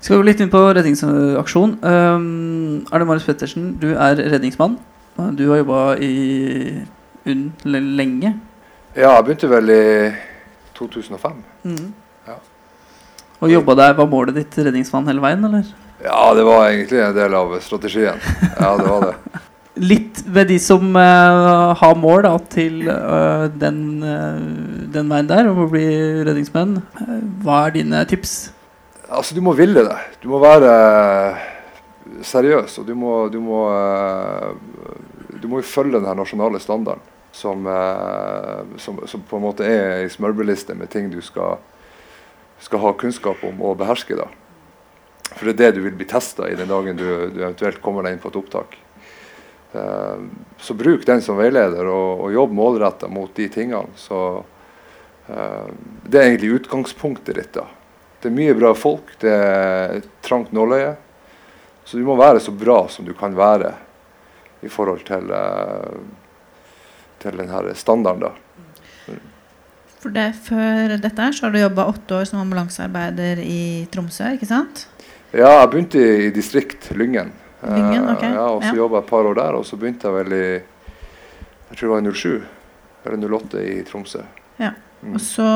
Vi skal gå litt inn på redningsaksjon. Um, Arne Marius Pettersen, du er redningsmann. Du har jobba i UNN lenge. Ja, jeg begynte vel i 2005. Ja. Og jobba der, Var målet ditt redningsmann hele veien, eller? Ja, det var egentlig en del av strategien. Ja, det var det. Litt ved de som uh, har mål da, til uh, den, uh, den veien der, om å bli redningsmenn. Hva er dine tips? Altså, du må ville det. Du må være seriøs, og du må, du må, eh, du må følge den nasjonale standarden. Som, eh, som, som på en måte er ei smørbrødliste med ting du skal, skal ha kunnskap om og beherske. da. For det er det du vil bli testa i den dagen du, du eventuelt kommer deg inn på et opptak. Eh, så bruk den som veileder, og, og jobb målretta mot de tingene. Så eh, det er egentlig utgangspunktet ditt. da. Det er mye bra folk, det er et trangt nåløye. Så du må være så bra som du kan være i forhold til, eh, til den her standarden. da. For det, Før dette så har du jobba åtte år som ambulansearbeider i Tromsø, ikke sant? Ja, jeg begynte i, i distrikt Lyngen. Eh, Lyngen, ok. Ja, og så Ja. jobba jeg et par år der, og så begynte jeg vel i jeg tror det var 07 eller 08 i Tromsø. Ja. Mm. Og så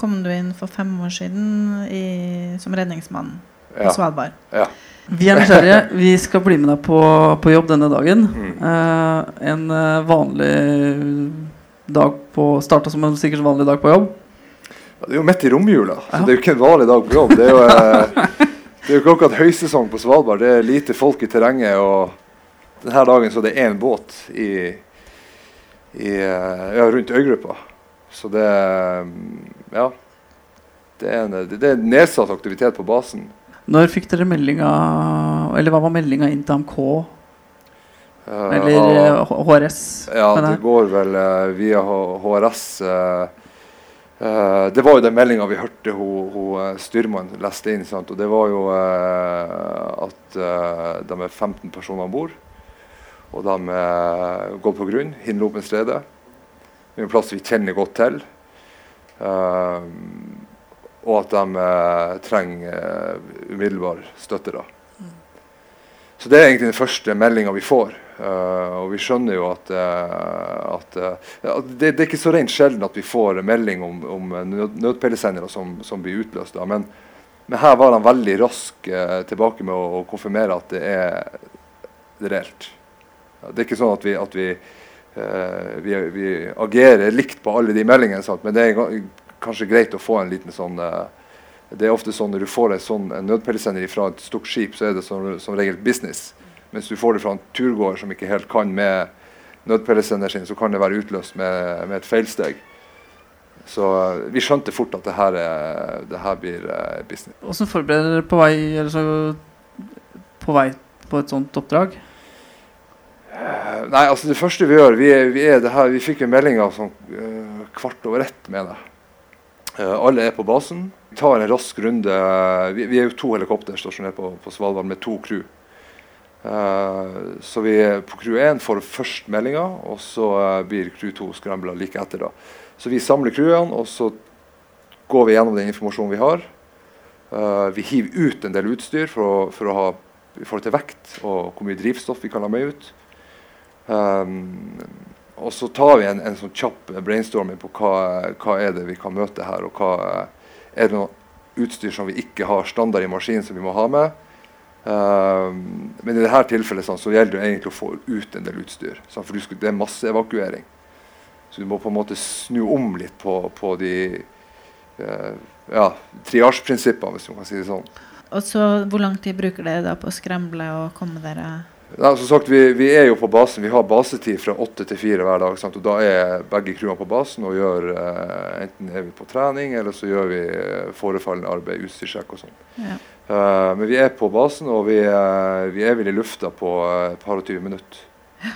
kom du inn for fem år siden i, som redningsmann på Ja. Svalbard. ja. Vi er nysgjerrige. Vi skal bli med deg på, på jobb denne dagen. Mm. Eh, en eh, vanlig dag på Starta som en sikkert vanlig dag på jobb. Ja, Det er jo midt i romjula, så Ja. det er jo ikke en vanlig dag på jobb. Det er jo, eh, det er jo ikke akkurat høysesong på Svalbard. Det er lite folk i terrenget. Og denne dagen så er det én båt i, i, eh, ja, rundt øygruppa. Så det eh, Ja. Det er, en, det er nedsatt aktivitet på basen. Når fikk dere meldinga Eller hva var meldinga inn til AMK? Eh, Eller eh, HRS? Ja, det går vel uh, via HRS. Uh, eh, det var jo den meldinga vi hørte hun, hun eh, styrmannen leste inn. Sant? Og det var jo eh, at eh, de er 15 personer om bord. Og de uh, går på grunn. Hinlopen Strede. Det er en plass vi kjenner godt til. Eh, og at de uh, trenger eh, umiddelbar støtte. da. Så det er egentlig den første meldinga vi får. Uh, og vi skjønner jo at, uh, at uh, det, det er ikke så rent sjelden at vi får melding om, om nødpeilesendere som, som blir utløst. Men, men her var han veldig rask tilbake med å, å konfirmere at det er, reelt. Det er ikke sånn at vi, at vi, vi, vi agerer likt på alle de meldingene, sant? men det er kanskje greit å få en liten sånn eh, det er ofte sånn Når du får en sånn en nødpeilesender fra et stort skip, så er det som, som regel business. Mens du får det fra en turgåer som ikke helt kan med nødpeilesender sin, så kan det være utløst med, med et feilsteg. Så eh, vi skjønte fort at det her, er, det her blir eh, business. Hvordan forbereder dere på vei så, på vei på et sånt oppdrag? Eh, Nei, altså det første vi gjør Vi, er, vi, er her, vi fikk en melding av sånn uh, kvart over ett, mener jeg. Uh, alle er på basen. Vi tar en rask runde. Vi, vi er jo to helikopter stasjonert på, på Svalbard med to crew. Så vi er på crew 1 får først meldinga, og så blir crew 2 skrambla like etter. da. Så vi samler crewene, og så går vi gjennom den informasjonen vi har. Vi hiver ut en del utstyr for å, for å ha i forhold til vekt og hvor mye drivstoff vi kan ha med ut. Um, og så tar vi en, en sånn kjapp brainstorming på hva, hva er det vi kan møte her. og hva Er det noe utstyr som vi ikke har standard i maskinen som vi må ha med? Um, men i dette tilfellet sånn, så gjelder det egentlig å få ut en del utstyr. Sånn, for skal, det er masseevakuering. Så du må på en måte snu om litt på, på de uh, ja, triasjeprinsippene, hvis man kan si det sånn. Og så Hvor lang tid bruker dere da på å skremble og komme dere ja, som sagt, vi, vi, er jo på basen. Vi har basetid fra åtte til fire hver dag. Sant? og Da er begge crewene på basen og gjør eh, enten er vi på trening eller så gjør vi eh, forefallende arbeid, utstyrssjekk og sånn. Ja. Uh, men vi er på basen, og vi, uh, vi er vel i lufta på et par og tyve minutter ja.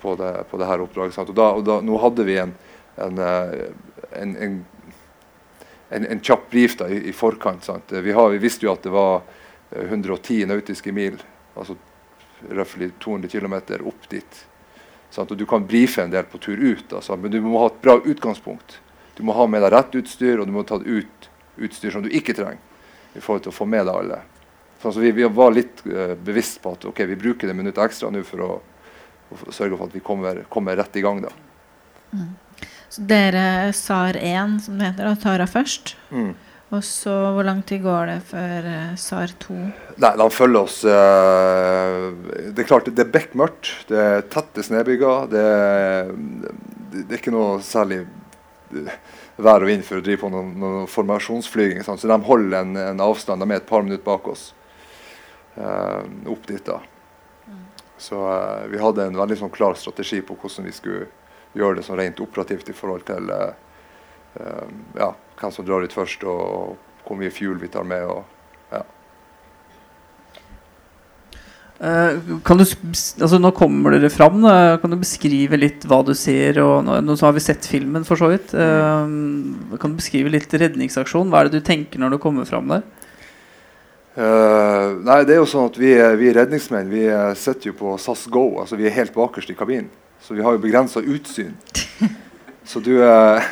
på, det, på det her oppdraget. Sant? Og, da, og da, nå hadde vi en, en, en, en en, kjapp brief da, i, i forkant. Vi, har, vi, visste jo at det var 110 eh, nautiske mil, altså røftlig 200 km opp dit. Sant? Og du kan brife en del på tur ut, altså, men du må ha et bra utgangspunkt. Du må ha med deg rett utstyr, og du må ta ut utstyr som du ikke trenger. i forhold til å få med deg alle. Sånn, så vi, vi, var litt uh, bevisst på at okay, vi bruker det minuttet ekstra nå for å, å, sørge for at vi kommer, kommer rett i gang. da. Mm. Så dere SAR 1, som det heter, og tar av først. Mm. Og så hvor lang tid går det før uh, SAR 2? Nei, De følger oss uh, Det er klart det er bekmørkt. Det er tette snøbyger. Det, det, er ikke noe særlig uh, vær og vind for å drive på noen, noen formasjonsflyging. Sant? Så de holder en, en, avstand. De er et par minutter bak oss opp dit. da. Mm. Så vi hadde en veldig sånn klar strategi på hvordan vi skulle gjøre det sånn rent operativt i forhold til uh, ja, hvem som drar ut først, og hvor mye fuel vi tar med. Og, ja. Uh, kan du, altså nå kommer dere fram. Kan du beskrive litt hva du ser? Og nå, nå har vi sett filmen, for så vidt. Uh, kan du beskrive litt redningsaksjon? Hva er det du tenker når du kommer fram der? Uh, nei, det er jo sånn at Vi, vi redningsmenn vi sitter jo på SAS Go. altså Vi er helt bakerst i kabinen. Så vi har jo begrensa utsyn. Så du, eh,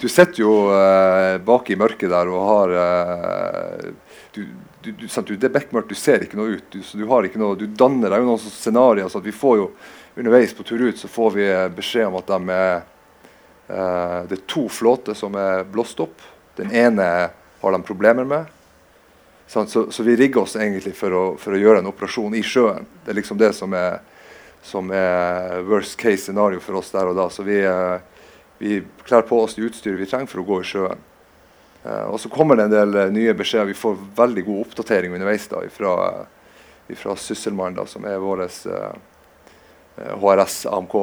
du sitter jo eh, bak i mørket der og har eh, du, du, du, sant, Det er bekmørkt, du ser ikke noe ut. Du, så du har ikke noe, du danner deg jo noen scenarioer. Så vi får jo underveis på tur ut så får vi eh, beskjed om at de er, eh, det er to flåter som er blåst opp. Den ene har de problemer med. Så, så, vi rigger oss egentlig for å, for å, gjøre en operasjon i sjøen. Det er liksom det som er som er worst case scenario for oss der og da. Så vi, eh, vi kler på oss det utstyret vi trenger for å gå i sjøen. Uh, og så kommer det en del uh, nye beskjeder. Vi får veldig god oppdatering underveis da, fra, fra Sysselmannen, som er vår uh, HRS AMK.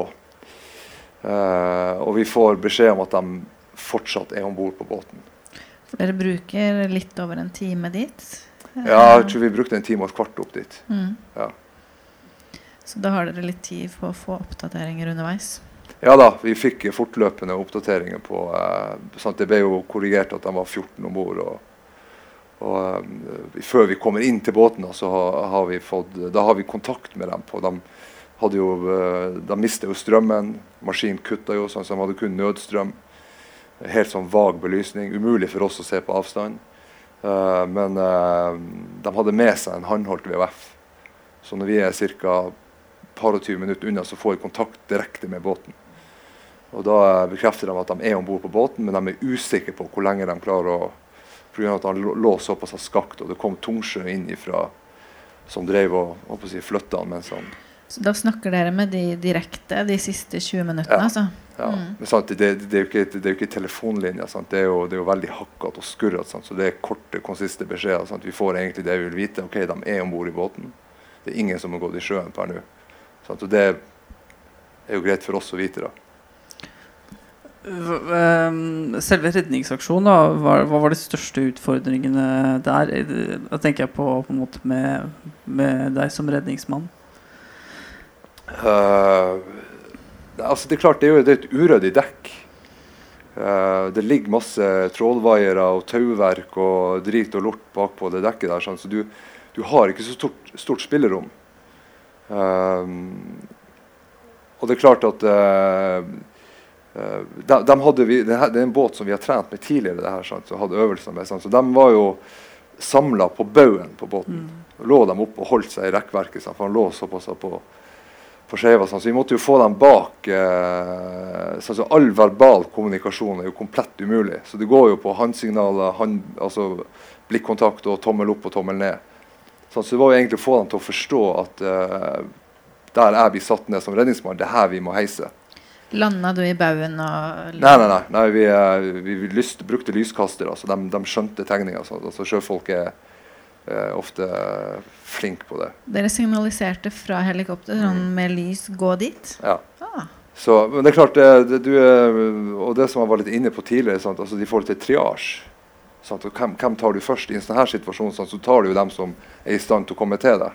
og vi får beskjed om at de fortsatt er om bord på båten. For dere bruker litt over en time dit? Ja, jeg tror vi brukte en time og et kvart opp dit. Mm. Ja. Så da har dere litt tid på å få oppdateringer underveis? Ja da, vi fikk fortløpende oppdateringer på eh, Det ble jo korrigert at de var 14 om bord. Og, og eh, før vi kommer inn til båten, så har, vi fått, da har vi kontakt med dem. på De, hadde jo, eh, de mistet jo strømmen. Maskinen kutta jo, sånn, så de hadde kun nødstrøm. Helt sånn vag belysning. Umulig for oss å se på avstand. Uh, men uh, de hadde med seg en håndholdt VHF. Så når vi er ca par og 20 minutter unna, så får vi kontakt direkte med båten. Og Da bekrefter de at de er om bord på båten, men de er usikre på hvor lenge de klarer å Pga. at han lå såpass skakt, og det kom Tungsjø inn ifra som drev og, si, flytta han mens han Så da snakker dere med de direkte de siste 20 minuttene, ja. altså? Ja. Mm. Men sant, det, det, er jo ikke, det er jo ikke telefonlinjer. Det er, jo, det, er jo, veldig hakkete og skurrete. Så det er korte, konsiste beskjeder. Sant? Vi får egentlig det vi vil vite. Ok, de er om bord i båten. Det er ingen som har gått i sjøen per nå. Og det er jo greit for oss å vite. da. Ehm, selve redningsaksjonen, hva, hva, var de største utfordringene der? Da tenker jeg på, på en måte med, med deg som redningsmann. Uh, altså det er klart, det er jo et uryddig dekk. Uh, det ligger masse trålvaiere og tauverk og drit og lort bakpå det dekket der. Sånn, så du, du, har ikke så stort, stort spillerom. Uh, og det er klart at de, de hadde vi, det, her, det er en båt som vi har trent med tidligere, det her, sant, hadde øvelser med. Sant, så de var jo samla på baugen på båten. Lå de opp og holdt seg i rekkverket, sant, for han lå såpass på, på skjeva. Så vi måtte jo få dem bak. Eh, så all verbal kommunikasjon er jo komplett umulig. Så det går jo på håndsignaler, hand, altså blikkontakt og tommel opp og tommel ned. Sant, så det var jo egentlig å få dem til å forstå at eh, der er vi satt ned som redningsmann. Det er her vi må heise. Landa du i baugen og Nei, nei, nei. nei vi, eh, vi, vi lyst, brukte lyskastere, så de, de skjønte tegninga. Altså, altså, sjøfolk er eh, ofte flinke på det. Dere signaliserte fra helikopter sånn med lys 'gå dit'? Ja. Ah. Så, men det er klart, det, det, du, er- og det som jeg var litt inne på tidligere, sant? Altså, i forhold til triasje hvem, hvem tar du først? I en sånn her situasjon sant? så tar du jo dem som er i stand til å komme til deg.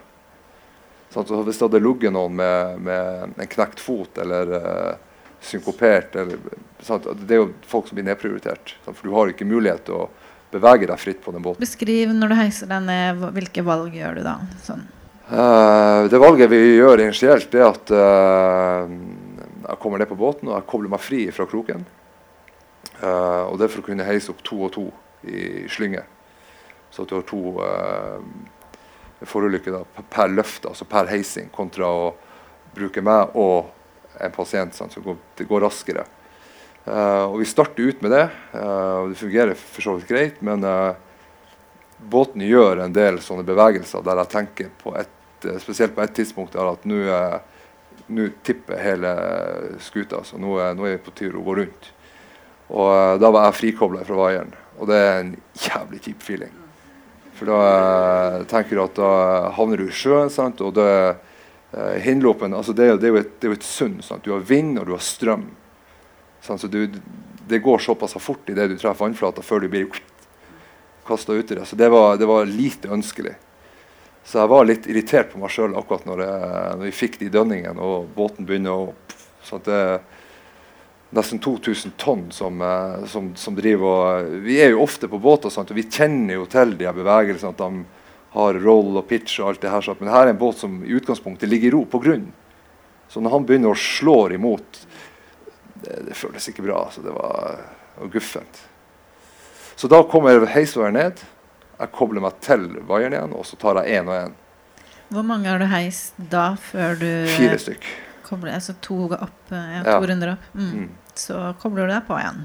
Sant? Hvis det hadde ligget noen med, med en knekt fot eller eh, synkopert eller? Det er jo folk som blir nedprioritert. Sant? For du har ikke mulighet til å bevege deg fritt på den båten. Beskriv når du heiser deg ned, hvilke valg gjør du da? Sånn. Uh, det valget vi gjør initielt, er at uh, jeg kommer ned på båten og jeg kobler meg fri fra kroken. Uh, og det er for å kunne heise opp to og to i slynge. Så at du har to forulykker per løft, altså per heising, kontra å bruke meg og en pasient. sånn, så går, det går raskere. Eh, og vi starter ut med det, eh, og det fungerer for så vidt greit. Men eh, båten gjør en del sånne bevegelser der jeg tenker på et, spesielt på et tidspunkt der at nå tipper hele skuta. Så nå, er- nå er vi på tur å gå rundt. Og da var jeg frikobla fra vaieren. Og det er en jævlig kjip feeling. For da tenker du at da havner du i sjøen, sant? og det, eh, Hindlopen altså det, det, er jo et, det er et sund. Sant? Du har vind, og du har strøm. Sant? Så du, det går såpass fort idet du treffer vannflata før du blir kasta uti det. Så det var, det var lite ønskelig. Så jeg var litt irritert på meg sjøl akkurat når, jeg, når vi fikk de dønningene og båten begynner å sånn at det er nesten 2000 tonn som, eh, som, som driver og Vi er jo ofte på båter, sant, og vi kjenner jo til de bevegelsene. At de har roll og pitch og alt det her. Men her er en båt som i utgangspunktet ligger i ro på grunn. Så når han begynner å slå imot det, det føltes ikke bra. Så Det var, det var guffent. Så da kommer heisvaieren ned. Jeg kobler meg til vaieren igjen, og så tar jeg én og én. Hvor mange har du heist da før du Fire stykk. kobler Altså to opp, ja, to Ja. runder opp? Mm. Mm. Så kobler du deg på igjen.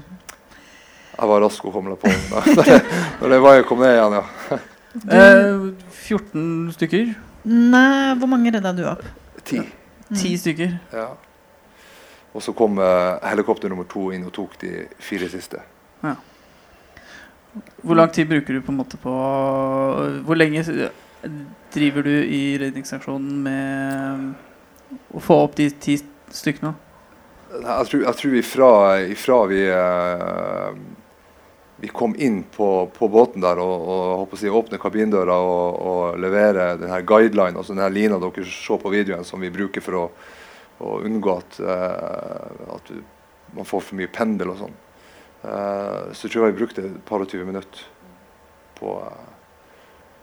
Jeg var rask å komme på den da. Når det kom ned igjen, ja. Eh, 14 stykker? Nei, hvor mange redda du opp? Ti. Mm. 10 stykker. Ja. Og så kom eh, helikopter nummer to inn og tok de fire siste. Hvor lang tid bruker du på en måte på Hvor lenge driver du i redningsaksjonen med å få opp de ti stykkene? Jeg tror, jeg tror ifra, ifra vi eh, vi kom inn på, på båten der og, og å si, åpne kabindøra og, og levere denne guideline, altså denne lina dere ser på videoen som vi bruker for å, å unngå at, eh, at man får for mye pendel og sånn. Eh, så tror jeg vi brukte et par og tyve minutter på, eh,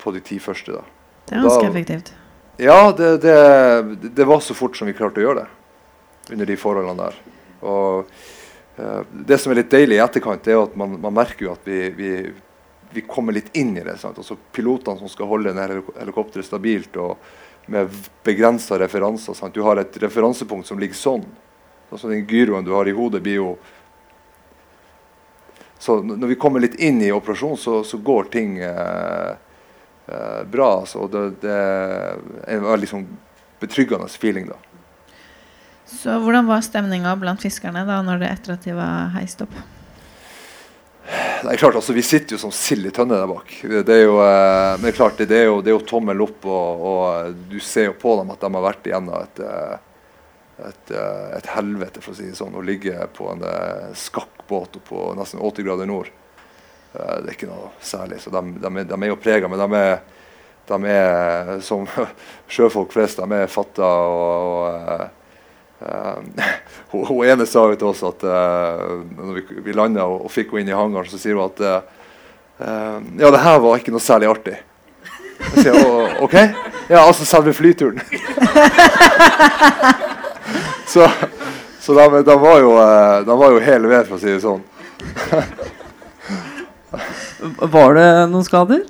på de ti første. da. Det er ganske effektivt. Ja, det, det, det var så fort som vi klarte å gjøre det under de forholdene der. Og Det som er litt deilig i etterkant, er at man, man merker jo at vi, vi, vi kommer litt inn i det. Sant? Altså Pilotene som skal holde helikopteret stabilt og med begrensa referanser. Sant? Du har et referansepunkt som ligger sånn. Altså Den gyroen du har i hodet, blir jo Så når vi kommer litt inn i operasjonen, så, så går ting eh, eh, bra. Altså, det, det er en veldig liksom, betryggende feeling. da. Så hvordan var stemninga blant fiskerne da når det etter at de var heist opp? Det er klart, altså Vi sitter jo som sild i tønne der bak. Det er jo, eh, men det er klart, det, er jo, det er jo tommel opp, og, og du ser jo på dem at de har vært igjennom et, eh, et, eh, et helvete, for å si det sånn. Å ligge på en skakk skakkbåt på nesten 80 grader nord. Eh, det er ikke noe særlig. Så de, de, de er jo prega, men de er, de er som sjøfolk flest. De er fatta og, og eh, Eh, hun, hun ene sa jo til oss at uh, når vi, vi landa og, og fikk henne inn i hangaren, så sier hun at eh, eh, Ja, det her var ikke noe særlig artig. Jeg sier oh, OK? Ja, altså selve flyturen. så, Så de, de, var jo, eh, de var jo hele ved, for å si det sånn. Var det noen skader?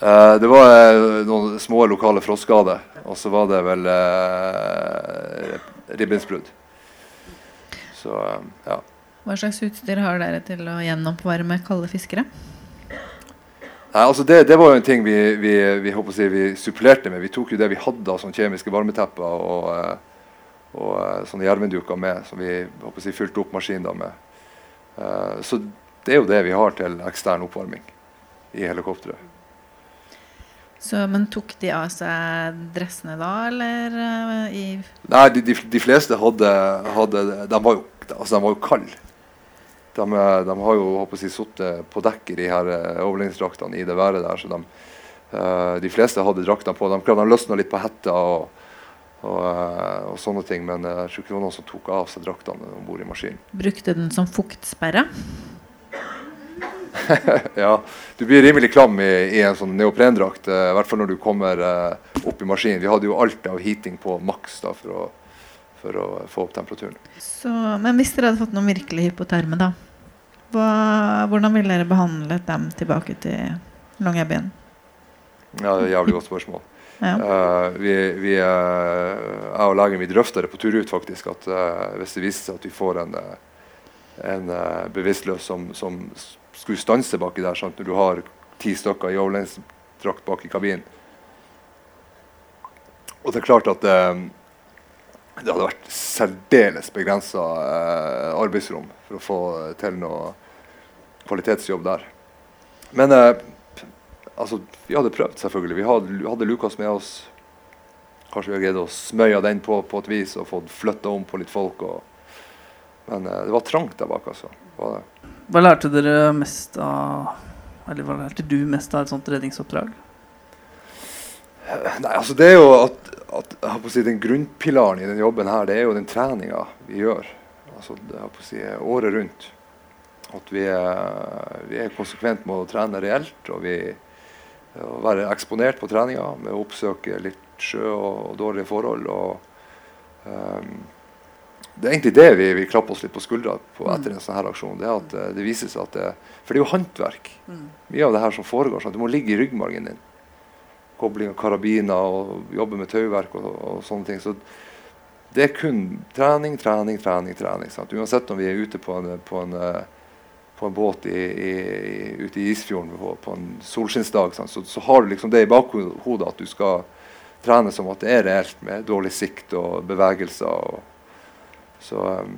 Eh, det var eh, noen små lokale frostskader. Og så var det vel eh, ribbensbrudd. Så eh, ja. Hva slags utstyr har dere til å gjennoppvarme kalde fiskere? Nei, altså det, det var jo en ting vi, vi, vi, si, vi supplerte med. Vi tok jo det vi hadde av sånne kjemiske varmetepper og, eh, og sånne jervenduker med, som vi håper si, fylte opp maskinen med. Uh, så det er jo det vi har til ekstern oppvarming i helikopteret. Så, men tok de av seg dressene da, eller eh, i Nei, de, de, de fleste hadde, hadde De var jo, altså de var jo kalde. De, eh, de har jo håper jeg, sittet på dekk i de her eh, i det været der. så de, de fleste hadde draktene på. De, de løsna litt på hetta og, og, og, sånne ting, men jeg tror ikke det var noen som tok av seg draktene om bord i maskinen. Brukte den som fuktsperre? ja, du blir rimelig klam i, i en sånn neoprendrakt, eh, i hvert fall når du kommer eh, opp i maskinen. Vi hadde jo alt av heating på maks da, for, å, for å få opp temperaturen. Så, men hvis dere hadde fått noen virkelig hypoterme, da, hva, hvordan ville dere behandlet dem tilbake til Longyearbyen? Ja, det er et jævlig godt spørsmål. Ja. Uh, vi, vi, uh, jeg og legen vi drøfter det på tur ut, faktisk. At uh, hvis det viser seg at vi får en, en bevisstløs som, som skulle stanse baki der, sant? når du har ti stykker i overlegningsdrakt bak i kabinen Og det er klart at eh, det hadde vært særdeles begrensa arbeidsrom for å få til noe kvalitetsjobb der. Men eh, altså, vi hadde prøvd, selvfølgelig. Vi hadde, hadde Lukas med oss. Kanskje vi har greid å smøye den på på et vis og fått flytta om på litt folk. Og, men eh, det var trangt der bak, altså. Det var det. Hva lærte dere mest av Eller hva lærte du mest av et sånt redningsoppdrag? Nei, altså det er jo at, at si, Den grunnpilaren i den jobben her, det er jo den treninga vi gjør. Altså, si, året rundt. At vi er, vi er konsekvent med å trene reelt. Og vi å være eksponert på treninga med å oppsøke litt sjø og, og dårlige forhold. Og, ehm, det er egentlig det vi, vi klapper oss litt på skuldra på etter en sånn her aksjon. Det er at eh, det viser seg at det, For det er jo håndverk. Mye av det her som foregår. sånn at Du må ligge i ryggmargen din kobling av karabiner og jobbe med tauverk og, og sånne ting. Så det er kun trening, trening, trening. trening sant? Uansett om vi er ute på en, på en, eh, på en båt i, i, ute i Isfjorden på, på en solskinnsdag? Så, så har du liksom det i bakhodet at du skal trene som at det er reelt med dårlig sikt og bevegelser. Og, så um,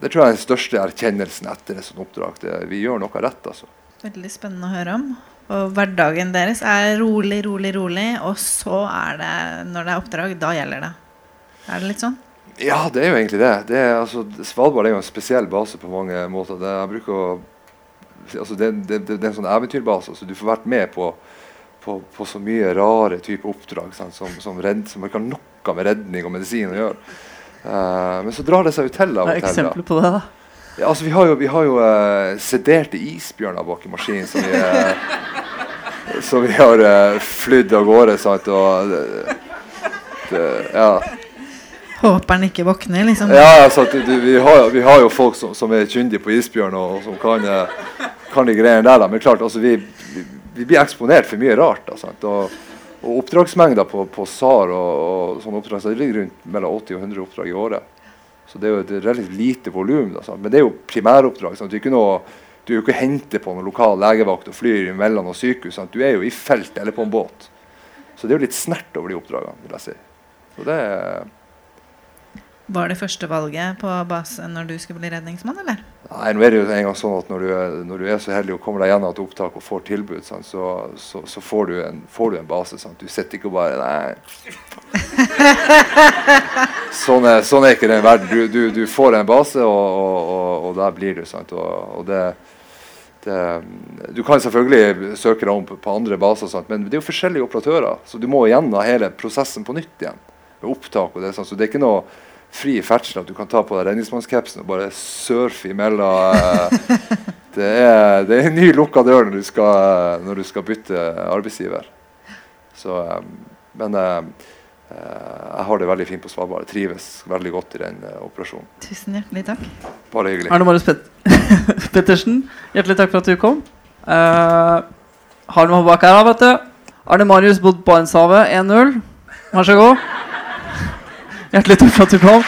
det tror jeg er den største erkjennelsen etter et sånt oppdrag. Det, vi gjør noe rett, altså. Veldig spennende å høre om. Og hverdagen deres er rolig, rolig, rolig. Og så er det, når det er oppdrag, da gjelder det. Er det litt sånn? Ja, det er jo egentlig det. det er, altså, Svalbard er jo en spesiell base på mange måter. Det, jeg bruker å, altså, det, det, det, er en sånn eventyrbase. Så du får vært med på, på, på så mye rare typer oppdrag sant, som, som, redd, som ikke har noe med redning og medisin å gjøre. Eh, men så drar det seg jo til av og til. eksempler på det, da. Ja, altså, vi har jo, vi har jo uh, sederte isbjørner bak i maskinen som vi, uh, som vi har uh, flydd av gårde. Sant? Og, det, ja. Håper han ikke våkner, liksom. Ja, altså, du, vi, har, vi har jo folk som, som er kyndige på isbjørn og, og som kan, kan de greiene der. Da. Men klart, altså, vi, vi, vi blir eksponert for mye rart. Da, sant? Og, og oppdragsmengda på, på SAR og, og sånne oppdrag så det ligger rundt mellom 80 og 100 oppdrag i året. Så det er jo et relativt lite volum. Men det er jo primæroppdrag. Sant? Du, er ikke jo ikke hentet på noen lokal legevakt og flyr mellom noen sykehus. Sant? Du er jo i felt eller på en båt. Så det er jo litt snert over de oppdragene. vil jeg si. Så det er Var det første valget på base når du skulle bli redningsmann, eller? Nei, nå er det jo en gang sånn at når du, er, når du er så heldig og kommer deg gjennom et opptak og får tilbud, sant, så, så, så får, du en, får du en base. Sant? Du sitter ikke og bare Nei. Sånn er, sånn er ikke den verden. Du, du, du får en base, og, og, og, og der blir du. Sant? Og, og det, det, du kan selvfølgelig søke deg om på, på andre baser, sant? men det er jo forskjellige operatører. Så du må gjennom hele prosessen på nytt igjen. Med opptak og det, sant? Så det er ikke noe fri ferdsel at du kan ta på deg redningsmannskapsen og bare surfe imellom. eh, Det er, det er en ny lukka dør når du skal, når du skal bytte arbeidsgiver. Så, eh, men eh, jeg har det veldig fint på Svalbard. Jeg trives veldig godt i den operasjonen. Tusen hjertelig takk. Bare hyggelig. Arne Marius Pet Pettersen, hjertelig takk for at du kom. Uh, har du noe bak her, vet du? Arne Marius bodd Barentshavet 1-0. Vær så god. Hjertelig takk for at du kom.